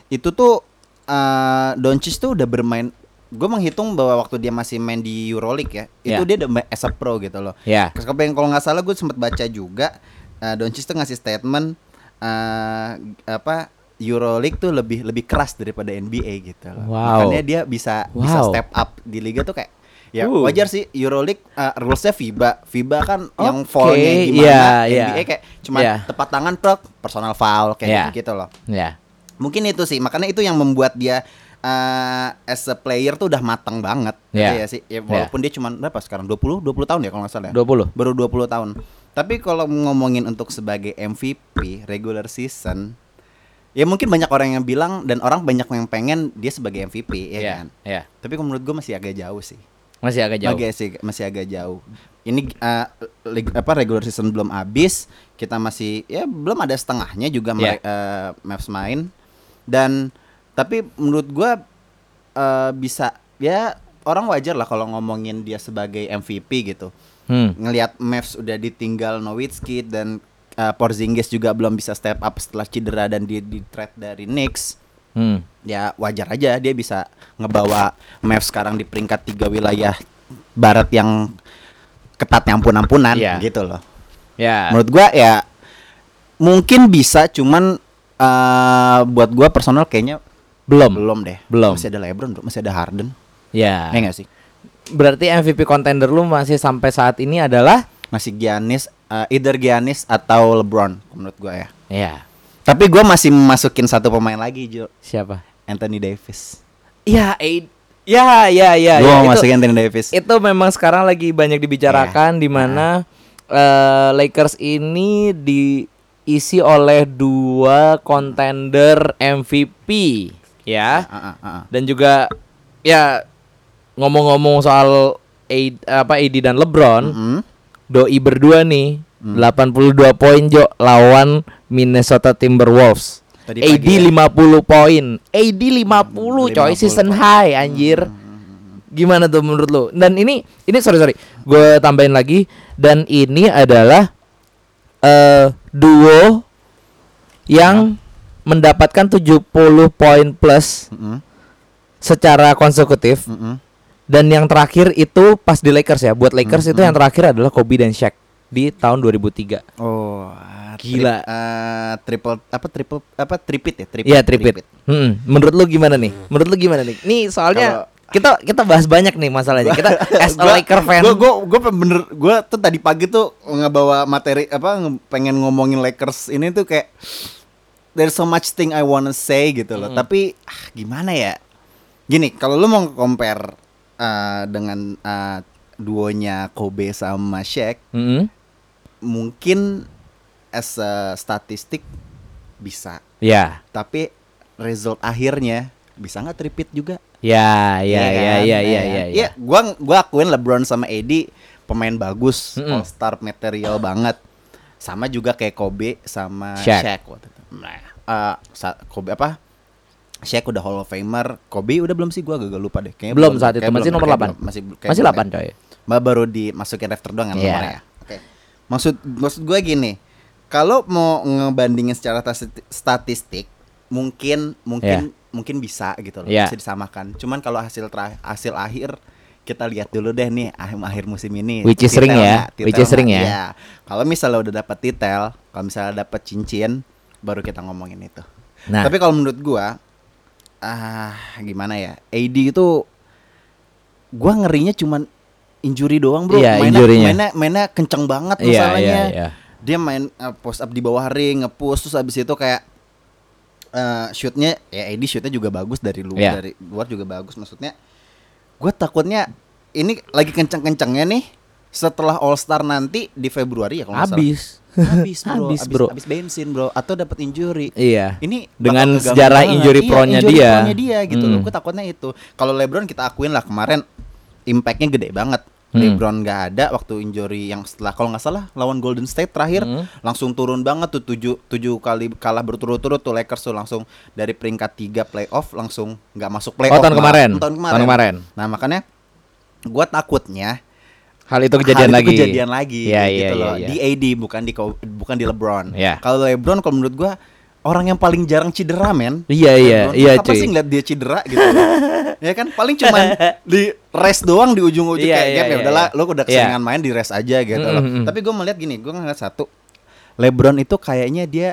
Speaker 3: itu tuh eh Doncic tuh udah bermain gue menghitung bahwa waktu dia masih main di Euroleague ya, itu
Speaker 1: Ya.
Speaker 3: dia udah main as a pro gitu loh.
Speaker 1: Ya.
Speaker 3: Kalau nggak salah gue sempat baca juga uh, Doncic tuh ngasih statement eh apa EuroLeague tuh lebih lebih keras daripada NBA gitu loh.
Speaker 1: Wow.
Speaker 3: Makanya dia bisa bisa
Speaker 1: Wow.
Speaker 3: step up di liga tuh kayak ya
Speaker 1: Uh.
Speaker 3: wajar sih EuroLeague uh, rulesnya FIBA. FIBA kan yang
Speaker 1: Oke,
Speaker 3: foulnya gimana,
Speaker 1: iya, iya.
Speaker 3: NBA kayak cuma
Speaker 1: Iya.
Speaker 3: tepat tangan plug, personal foul kayak
Speaker 1: Iya.
Speaker 3: gitu, loh.
Speaker 1: Ya.
Speaker 3: Mungkin itu sih, makanya itu yang membuat dia uh, as a player tuh udah matang banget.
Speaker 1: Iya.
Speaker 3: Iya sih. Ya, walaupun dia cuma berapa sekarang? 20 20 tahun ya kalau nggak salah. ya?
Speaker 1: 20.
Speaker 3: Baru 20 tahun. Tapi kalau ngomongin untuk sebagai MVP regular season, ya mungkin banyak orang yang bilang dan orang banyak yang pengen dia sebagai MVP ya
Speaker 1: Ya,
Speaker 3: kan.
Speaker 1: ya.
Speaker 3: Tapi menurut gue masih agak jauh sih.
Speaker 1: Masih agak jauh.
Speaker 3: Agak sih masih agak jauh. Ini uh, lig- apa regular season belum habis, kita masih ya belum ada setengahnya juga
Speaker 1: Ya.
Speaker 3: mere- uh, Mavs main. Dan tapi menurut gua uh, bisa ya orang wajar lah kalau ngomongin dia sebagai MVP gitu.
Speaker 1: Hmm.
Speaker 3: Ngelihat Mavs udah ditinggal Nowitzki dan uh, Porzingis juga belum bisa step up setelah cedera dan di, di trade dari Knicks
Speaker 1: Hmm.
Speaker 3: ya wajar aja dia bisa ngebawa Mavs sekarang di peringkat tiga wilayah barat yang ketat ampun-ampunan
Speaker 1: Iya.
Speaker 3: gitu loh.
Speaker 1: Ya.
Speaker 3: Menurut gua ya mungkin bisa cuman eh buat gua personal kayaknya
Speaker 1: belum.
Speaker 3: belum deh.
Speaker 1: Belum.
Speaker 3: Masih ada LeBron, bro. masih ada Harden.
Speaker 1: Ya.
Speaker 3: Ya enggak sih?
Speaker 1: Berarti MVP contender lu masih sampai saat ini adalah
Speaker 3: Masih Giannis eh, either Giannis atau LeBron menurut gua ya.
Speaker 1: ya.
Speaker 3: Tapi gua masih masukin satu pemain lagi, Jo.
Speaker 1: Siapa?
Speaker 3: Anthony Davis.
Speaker 1: Ya, eh, ya, ya, ya.
Speaker 3: gua
Speaker 1: ya.
Speaker 3: masukin Anthony Davis.
Speaker 1: itu memang sekarang lagi banyak dibicarakan
Speaker 3: Iya.
Speaker 1: di mana eh, Lakers ini diisi oleh dua contender MVP ya
Speaker 3: ah, ah, ah.
Speaker 1: dan juga ya ngomong-ngomong soal AD, apa AD dan LeBron
Speaker 3: Mm-mm.
Speaker 1: doi berdua nih
Speaker 3: Hmm.
Speaker 1: 82 poin Jo lawan Minnesota Timberwolves
Speaker 3: Tadi
Speaker 1: AD
Speaker 3: ya?
Speaker 1: 50 poin AD 50 coy
Speaker 3: 50
Speaker 1: season
Speaker 3: poin.
Speaker 1: high anjir Gimana tuh menurut lu? Dan ini ini sorry sorry, gue tambahin lagi. Dan ini adalah eh duo yang mendapatkan 70 poin plus
Speaker 3: Mm-mm.
Speaker 1: secara konsekutif.
Speaker 3: Mm-mm.
Speaker 1: Dan yang terakhir itu pas di Lakers ya. Buat Lakers itu yang terakhir adalah Kobe dan Shaq di tahun 2003.
Speaker 3: Oh,
Speaker 1: Gila.
Speaker 3: tri- eh, triple apa triple apa tripit ya? Tripit.
Speaker 1: Iya tripit. Hmm, menurut lu gimana nih? Menurut lu gimana nih? Nih soalnya kita kita bahas banyak nih masalahnya. Kita as a Laker fan.
Speaker 3: Gue gue gue bener gue tuh tadi pagi tuh ngebawa materi apa nge- pengen ngomongin Lakers ini tuh kayak there's so much thing I wanna say gitu loh. Tapi ah, gimana ya? Gini, kalau lu mau compare eh, dengan eh, duonya Kobe sama Shaq,
Speaker 1: Mm-mm.
Speaker 3: mungkin as a statistik bisa
Speaker 1: Ya.
Speaker 3: tapi result akhirnya bisa nggak tripit juga
Speaker 1: Ya, ya,
Speaker 3: Iya
Speaker 1: ya,
Speaker 3: kan?
Speaker 1: ya, ya,
Speaker 3: Iya
Speaker 1: ya, ya.
Speaker 3: Iya, gua gua akuin LeBron sama AD pemain bagus,
Speaker 1: Mm-mm.
Speaker 3: all star material banget. Sama juga kayak Kobe sama
Speaker 1: Shaq.
Speaker 3: Shaq, waktu itu. Nah, sa- Kobe apa? Shaq udah Hall of Famer, Kobe udah belum sih gua agak lupa deh. Kayaknya
Speaker 1: Belum saat itu, masih
Speaker 3: belum,
Speaker 1: nomor
Speaker 3: kayak
Speaker 1: 8.
Speaker 3: belum, Masih
Speaker 1: Masih
Speaker 3: belum
Speaker 1: 8
Speaker 3: ya.
Speaker 1: coy.
Speaker 3: Ba- baru dimasukin rafter doang kan
Speaker 1: Iya.
Speaker 3: nomornya. Oke. Maksud maksud gue gini, kalau mau ngebandingin secara statistik, mungkin mungkin mungkin bisa gitu loh,
Speaker 1: Iya.
Speaker 3: bisa disamakan. Cuman kalau hasil tra- hasil akhir kita lihat dulu deh nih akhir akhir musim ini.
Speaker 1: Which is ring ya,
Speaker 3: Titelnya-
Speaker 1: which is ring ya.
Speaker 3: iya. Kalau misalnya udah dapat titel, kalau misalnya dapat cincin, baru kita ngomongin itu.
Speaker 1: Nah,
Speaker 3: Tapi kalau menurut gua ah gimana ya? AD itu gua ngerinya cuman injury doang, Bro.
Speaker 1: Iya,
Speaker 3: mainnya, mainnya mainnya kenceng banget
Speaker 1: iya,
Speaker 3: masalahnya.
Speaker 1: iya, iya.
Speaker 3: Dia main uh, post up di bawah ring, nge-push terus habis itu kayak eh shootnya ya AD shootnya juga bagus dari luar
Speaker 1: Iya.
Speaker 3: dari luar juga bagus maksudnya gua takutnya ini lagi kenceng-kencengnya nih setelah All Star nanti di Februari ya kalau.
Speaker 1: Habis.
Speaker 3: Habis bro
Speaker 1: Habis,
Speaker 3: habis,
Speaker 1: bro.
Speaker 3: habis bensin bro atau dapat injury
Speaker 1: Iya.
Speaker 3: ini
Speaker 1: Dengan sejarah
Speaker 3: banget.
Speaker 1: injury
Speaker 3: Iya,
Speaker 1: pro-nya dia.
Speaker 3: pro-nya dia gitu loh.
Speaker 1: Hmm.
Speaker 3: Gue takutnya itu. Kalau LeBron kita akuin lah kemarin impactnya gede banget.
Speaker 1: Hmm.
Speaker 3: LeBron nggak ada waktu injury yang setelah kalau nggak salah lawan Golden State terakhir
Speaker 1: Hmm.
Speaker 3: langsung turun banget tuh tujuh, tujuh kali kalah berturut-turut tuh Lakers tuh langsung dari peringkat tiga playoff langsung nggak masuk playoff.
Speaker 1: Oh, tahun kemarin.
Speaker 3: Tahun kemarin.
Speaker 1: Tahun kemarin.
Speaker 3: Nah makanya gue takutnya
Speaker 1: Hal itu kejadian
Speaker 3: hal itu
Speaker 1: lagi.
Speaker 3: kejadian lagi
Speaker 1: Iya,
Speaker 3: gitu
Speaker 1: iya,
Speaker 3: loh.
Speaker 1: iya.
Speaker 3: Di AD bukan di bukan di LeBron.
Speaker 1: Iya.
Speaker 3: Kalau LeBron kalau menurut gua orang yang paling jarang cedera men.
Speaker 1: Iya, iya, iya, cuy.
Speaker 3: sih ngeliat dia cedera gitu. ya kan paling cuman di rest doang di ujung-ujung
Speaker 1: Iya,
Speaker 3: kayak
Speaker 1: iya,
Speaker 3: game ya
Speaker 1: iya,
Speaker 3: udahlah
Speaker 1: iya.
Speaker 3: lu udah
Speaker 1: Iya.
Speaker 3: keseringan main di rest aja gitu loh.
Speaker 1: Mm, mm, mm.
Speaker 3: Tapi gua melihat gini, gua ngeliat satu LeBron itu kayaknya dia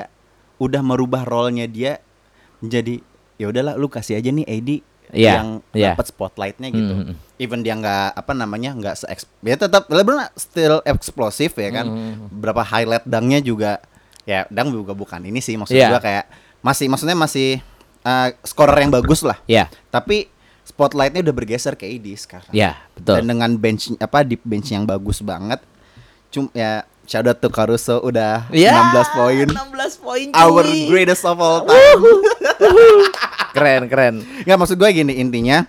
Speaker 3: udah merubah role-nya dia menjadi ya udahlah lu kasih aja nih AD
Speaker 1: Iya,
Speaker 3: yang
Speaker 1: iya.
Speaker 3: dapat spotlightnya gitu.
Speaker 1: Mm, mm, mm.
Speaker 3: Even dia nggak apa namanya nggak se ya tetap LeBron still eksplosif ya kan.
Speaker 1: Mm,
Speaker 3: Berapa highlight dangnya juga ya dang juga bukan ini sih maksud
Speaker 1: Iya.
Speaker 3: gua kayak masih maksudnya masih uh, scorer yang bagus lah.
Speaker 1: Iya.
Speaker 3: Tapi spotlightnya udah bergeser ke AD sekarang.
Speaker 1: Iya, betul.
Speaker 3: Dan dengan bench apa deep bench yang bagus banget. Cum ya shout out to Caruso udah
Speaker 1: Ya,
Speaker 3: 16 poin.
Speaker 1: 16 poin.
Speaker 3: Our greatest of all time.
Speaker 1: Keren, keren.
Speaker 3: Nggak maksud gue gini intinya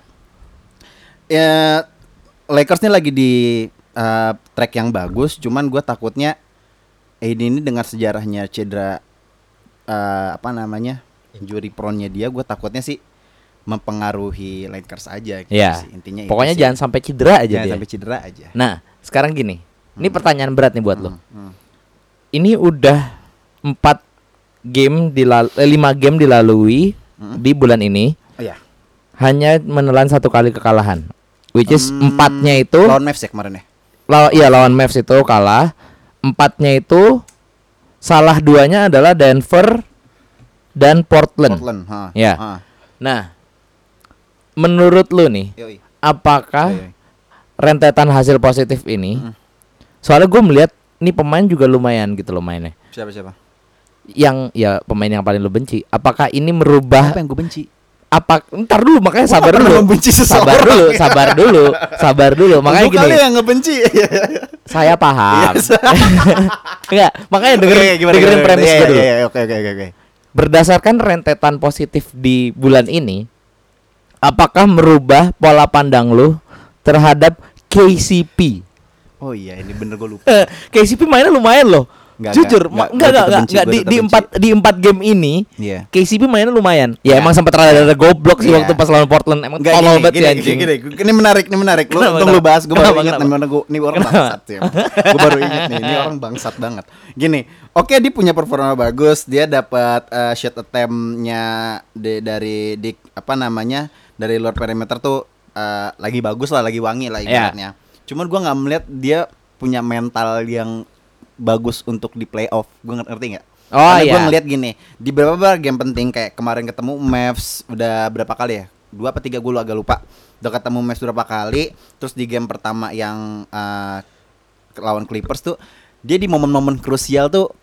Speaker 3: ya Lakers ini lagi di uh, track yang bagus, cuman gue takutnya AD ini dengan sejarahnya cedera uh, apa namanya injury prone-nya dia, gue takutnya sih mempengaruhi Lakers aja gitu
Speaker 1: Iya.
Speaker 3: sih. Intinya itu
Speaker 1: Pokoknya
Speaker 3: sih.
Speaker 1: jangan sampai cedera aja
Speaker 3: Jangan
Speaker 1: dia.
Speaker 3: sampai cedera aja.
Speaker 1: Nah, sekarang gini. Ini pertanyaan berat nih buat lo.
Speaker 3: Hmm.
Speaker 1: Ini udah 4 game dilal eh, 5 game dilalui
Speaker 3: Hmm.
Speaker 1: di bulan ini
Speaker 3: Oh ya.
Speaker 1: hanya menelan satu kali kekalahan. Which is
Speaker 3: Hmm,
Speaker 1: empatnya itu
Speaker 3: lawan Mavs ya kemarin ya.
Speaker 1: law- iya lawan Mavs itu kalah. Empatnya itu salah duanya adalah Denver dan Portland.
Speaker 3: Portland, ha.
Speaker 1: Ya.
Speaker 3: Ha.
Speaker 1: Nah, menurut lu nih,
Speaker 3: Yoi.
Speaker 1: apakah
Speaker 3: Yoi.
Speaker 1: rentetan hasil positif ini?
Speaker 3: Hmm.
Speaker 1: Soalnya gue melihat nih pemain juga lumayan gitu loh mainnya.
Speaker 3: Siapa siapa?
Speaker 1: Yang ya pemain yang paling lu benci. Apakah ini merubah
Speaker 3: Apa yang gue benci?
Speaker 1: apa? Ntar dulu makanya sabar dulu. Sabar dulu, sabar dulu, sabar dulu. Makanya
Speaker 3: kali
Speaker 1: gini,
Speaker 3: yang ngebenci.
Speaker 1: saya paham. Enggak, makanya dengerin,
Speaker 3: Oke, gimana,
Speaker 1: dengerin
Speaker 3: gimana?
Speaker 1: premis
Speaker 3: Iya,
Speaker 1: gue dulu.
Speaker 3: iya, iya, Oke oke oke oke.
Speaker 1: Berdasarkan rentetan positif di bulan ini, apakah merubah pola pandang lu terhadap KCP?
Speaker 3: Oh iya, ini bener gue lupa.
Speaker 1: KCP mainnya lumayan loh.
Speaker 3: Nggak,
Speaker 1: Jujur,
Speaker 3: nggak,
Speaker 1: enggak,
Speaker 3: benci,
Speaker 1: enggak.
Speaker 3: gua
Speaker 1: di di empat di empat game ini
Speaker 3: Iya.
Speaker 1: KCP mainnya lumayan. Ya,
Speaker 3: Ya.
Speaker 1: emang sempat rada-rada goblok sih
Speaker 3: Iya.
Speaker 1: waktu pas lawan Portland. Emang
Speaker 3: Enggak
Speaker 1: tolol banget sih
Speaker 3: gini,
Speaker 1: anjing.
Speaker 3: gini, gini, ini menarik, ini menarik. Lu
Speaker 1: Kenapa,
Speaker 3: untung lu bahas, gue baru ingat
Speaker 1: kenapa?
Speaker 3: nih, gua, ini orang
Speaker 1: Kenapa?
Speaker 3: bangsat ya. gue baru ingat nih, ini orang bangsat banget. Gini, oke dia punya performa bagus, dia dapat eh, shot attempt-nya di- dari di apa namanya dari luar perimeter tuh eh, lagi bagus lah, lagi wangi lah
Speaker 1: Iya.
Speaker 3: ibaratnya. Cuman gua nggak melihat dia punya mental yang bagus untuk di playoff. Gue ngerti nggak?
Speaker 1: Oh,
Speaker 3: Karena
Speaker 1: iya.
Speaker 3: gue ngeliat gini di beberapa game penting kayak kemarin ketemu Mavs udah berapa kali ya dua apa tiga gue agak lupa udah ketemu Mavs berapa kali terus di game pertama yang eh, lawan Clippers tuh dia di momen-momen krusial tuh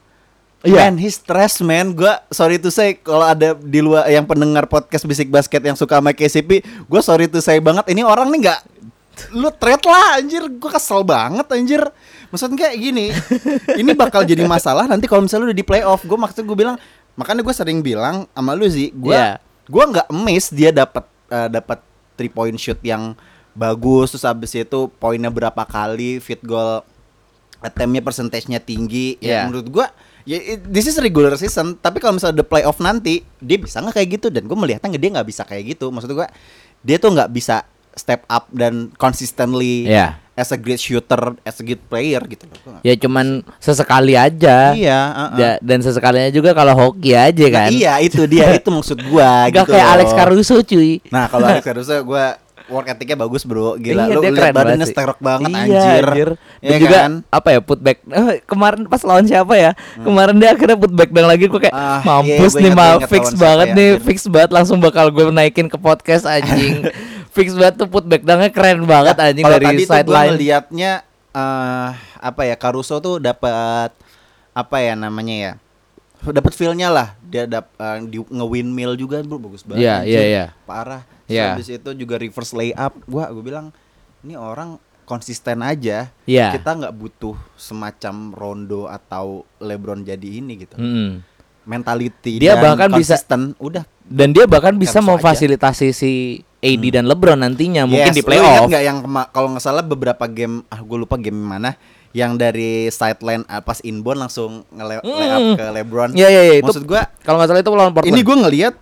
Speaker 1: Iya.
Speaker 3: Man, he's stress man. Gua sorry to say kalau ada di luar yang pendengar podcast Bisik Basket yang suka sama KCP, gue sorry to say banget. Ini orang nih nggak lu trade lah anjir. Gue kesel banget anjir. Maksudnya kayak gini, ini bakal jadi masalah nanti kalau misalnya lu udah di playoff. Gue maksud gue bilang, makanya gue sering bilang sama lu sih, gue
Speaker 1: Iya.
Speaker 3: gua nggak miss dia dapat eh, dapat three point shoot yang bagus terus habis itu poinnya berapa kali field goal attemptnya persentasenya tinggi ya
Speaker 1: Yeah.
Speaker 3: menurut gua ya it- this is regular season tapi kalau misalnya the playoff nanti dia bisa nggak kayak gitu dan gue melihatnya dia nggak bisa kayak gitu maksud gua dia tuh nggak bisa step up dan consistently
Speaker 1: Ya.
Speaker 3: as a great shooter as a good player gitu loh
Speaker 1: Ya cuman sesekali aja.
Speaker 3: iya uh-uh.
Speaker 1: Ya, dan sesekalinya juga kalau hoki aja
Speaker 3: Nah,
Speaker 1: kan.
Speaker 3: iya itu dia itu maksud gua
Speaker 1: Gak
Speaker 3: gitu
Speaker 1: kayak
Speaker 3: loh.
Speaker 1: Alex Caruso cuy.
Speaker 3: Nah kalau Alex Caruso gua work ethicnya bagus bro Gila
Speaker 1: Iya,
Speaker 3: lu
Speaker 1: dia
Speaker 3: liat
Speaker 1: keren
Speaker 3: badannya sterok banget
Speaker 1: iya,
Speaker 3: anjir,
Speaker 1: Dan
Speaker 3: Iya
Speaker 1: juga
Speaker 3: kan?
Speaker 1: apa ya putback eh, kemarin pas lawan siapa ya kemarin dia akhirnya putback dang lagi gue kayak
Speaker 3: Ah,
Speaker 1: mampus
Speaker 3: iya,
Speaker 1: nih mah fix banget
Speaker 3: ya,
Speaker 1: nih
Speaker 3: anjir.
Speaker 1: fix banget langsung bakal gue naikin ke podcast anjing fix banget tuh putback dangnya keren banget anjing
Speaker 3: kalau
Speaker 1: dari
Speaker 3: tadi tuh gua
Speaker 1: sideline
Speaker 3: ngeliatnya eh apa ya Caruso tuh dapat apa ya namanya ya dapat feelnya lah dia dap eh, di nge-windmill juga bro bagus banget
Speaker 1: Iya,
Speaker 3: anjir.
Speaker 1: iya, iya.
Speaker 3: parah Terus
Speaker 1: Iya.
Speaker 3: habis itu juga reverse layup gua gue bilang ini orang konsisten aja
Speaker 1: Iya.
Speaker 3: kita nggak butuh semacam Rondo atau LeBron jadi ini gitu
Speaker 1: Mm-mm.
Speaker 3: mentality
Speaker 1: Dia
Speaker 3: dan
Speaker 1: bahkan bisa-
Speaker 3: konsisten udah
Speaker 1: dan dia bahkan bisa
Speaker 3: Caruso aja.
Speaker 1: memfasilitasi si AD dan LeBron nantinya mungkin
Speaker 3: Yes,
Speaker 1: di
Speaker 3: lu ingat
Speaker 1: playoff
Speaker 3: nggak yang kalau nggak salah beberapa game ah gue lupa game mana yang dari sideline ah, pas inbound langsung nge
Speaker 1: Mm.
Speaker 3: layup ke LeBron.
Speaker 1: Iya, iya, iya,
Speaker 3: Maksud gua
Speaker 1: kalau nggak salah itu lawan Portland
Speaker 3: ini gue ngelihat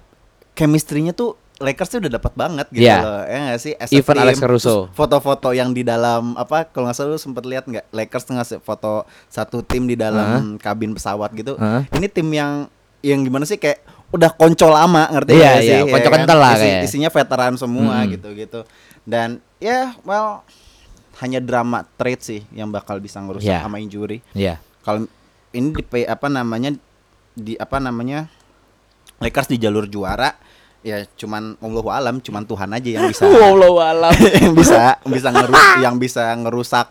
Speaker 3: chemistry-nya tuh Lakers tuh udah dapat banget gitu
Speaker 1: Iya.
Speaker 3: loh. Ya nggak sih? As
Speaker 1: Even
Speaker 3: team.
Speaker 1: Alex Caruso.
Speaker 3: Foto-foto yang di dalam apa kalau nggak salah lu sempet lihat nggak Lakers ngasih foto satu tim di dalam kabin pesawat gitu.
Speaker 1: Hah?
Speaker 3: Ini tim yang yang gimana sih kayak udah konco lama ngerti
Speaker 1: iya,
Speaker 3: sih?
Speaker 1: konco
Speaker 3: Ya kan?
Speaker 1: kental lah
Speaker 3: Isi-
Speaker 1: kayak.
Speaker 3: Isinya veteran semua
Speaker 1: Hmm.
Speaker 3: gitu-gitu. Dan ya well hanya drama trade sih yang bakal bisa ngerusak
Speaker 1: Iya.
Speaker 3: sama injury.
Speaker 1: Iya.
Speaker 3: Kalau ini di apa namanya di apa namanya Lakers di jalur juara ya cuman Allahu alam cuman Tuhan aja yang bisa
Speaker 1: Wallahu alam.
Speaker 3: yang bisa bisa ngerus yang bisa ngerusak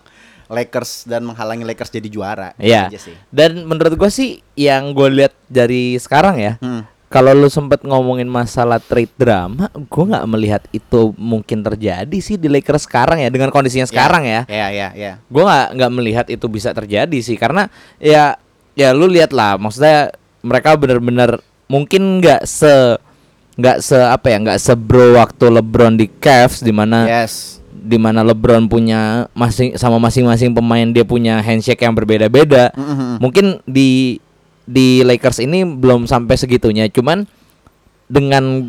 Speaker 3: Lakers dan menghalangi Lakers jadi juara Gitu
Speaker 1: Iya.
Speaker 3: sih.
Speaker 1: Dan menurut gua sih yang gue lihat dari sekarang ya,
Speaker 3: Hmm.
Speaker 1: Kalau lu sempet ngomongin masalah trade drama, gua nggak melihat itu mungkin terjadi sih di Lakers sekarang ya dengan kondisinya sekarang ya.
Speaker 3: Iya iya iya.
Speaker 1: Gua nggak nggak melihat itu bisa terjadi sih karena ya ya lu lihat lah, maksudnya mereka bener-bener mungkin nggak se nggak se apa ya nggak sebro waktu LeBron di Cavs di mana
Speaker 3: Yes.
Speaker 1: di mana LeBron punya masing sama masing-masing pemain dia punya handshake yang berbeda-beda.
Speaker 3: Mhm.
Speaker 1: Mungkin di di Lakers ini belum sampai segitunya. Cuman dengan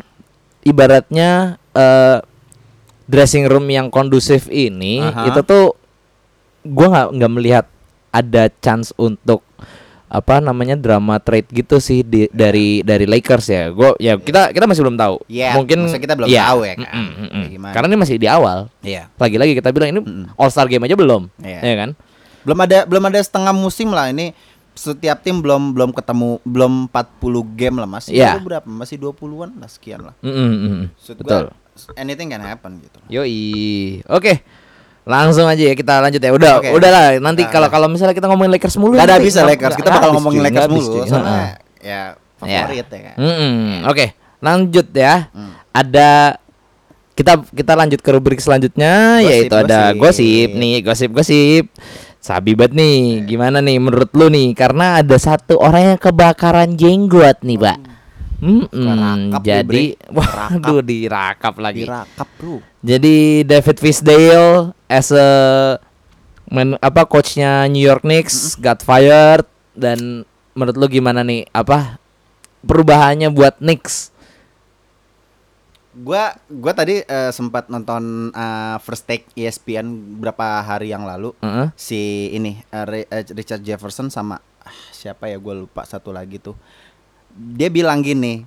Speaker 1: ibaratnya eh, dressing room yang kondusif ini
Speaker 3: Aha.
Speaker 1: itu tuh gua nggak nggak melihat ada chance untuk apa namanya drama trade gitu sih di, dari dari Lakers ya. Gua ya kita kita masih belum tahu.
Speaker 3: Iya,
Speaker 1: Mungkin
Speaker 3: kita belum
Speaker 1: iya.
Speaker 3: tahu ya kan.
Speaker 1: Mm, mm, mm, mm.
Speaker 3: Gimana.
Speaker 1: Karena ini masih di awal.
Speaker 3: Iya.
Speaker 1: Lagi-lagi kita bilang ini. All Star game aja belum.
Speaker 3: Iya.
Speaker 1: Ya kan?
Speaker 3: Belum ada belum ada setengah musim lah ini setiap tim belum belum ketemu belum 40 game lah masih
Speaker 1: Iya.
Speaker 3: baru berapa masih 20-an lah sekian lah.
Speaker 1: Mm, mm, mm, mm.
Speaker 3: Maksud
Speaker 1: Betul.
Speaker 3: gua, anything can happen gitu.
Speaker 1: Yoi. Oke. Langsung aja ya kita lanjut ya. Udah,
Speaker 3: Oke.
Speaker 1: udahlah. Nanti kalau
Speaker 3: nah.
Speaker 1: kalau misalnya kita ngomongin Lakers mulu
Speaker 3: Gak ada bisa Lakers. Kita bakal ngomongin Lakers
Speaker 1: habis,
Speaker 3: mulu.
Speaker 1: cuy.
Speaker 3: Soalnya
Speaker 1: Heeh.
Speaker 3: ya favorit ya kan.
Speaker 1: Mm-mm. Oke, lanjut ya.
Speaker 3: Hmm.
Speaker 1: Ada kita kita lanjut ke rubrik selanjutnya
Speaker 3: Gosip,
Speaker 1: yaitu ada
Speaker 3: gosip.
Speaker 1: gosip nih, gosip-gosip. Sabi banget nih, gimana nih menurut lu nih? Karena ada satu orang yang kebakaran jenggot nih, Pak.
Speaker 3: Tuh,
Speaker 1: Jadi, waduh dirakap lagi.
Speaker 3: Dirakap lu.
Speaker 1: Jadi David Fisdale as a men, apa coachnya New York Knicks got fired dan menurut lu gimana nih apa perubahannya buat Knicks?
Speaker 3: Gua gua tadi eh, sempat nonton eh, First Take ESPN berapa hari yang lalu.
Speaker 1: Heeh.
Speaker 3: Si ini eh, Richard Jefferson sama ah, siapa ya gue lupa satu lagi tuh. Dia bilang gini.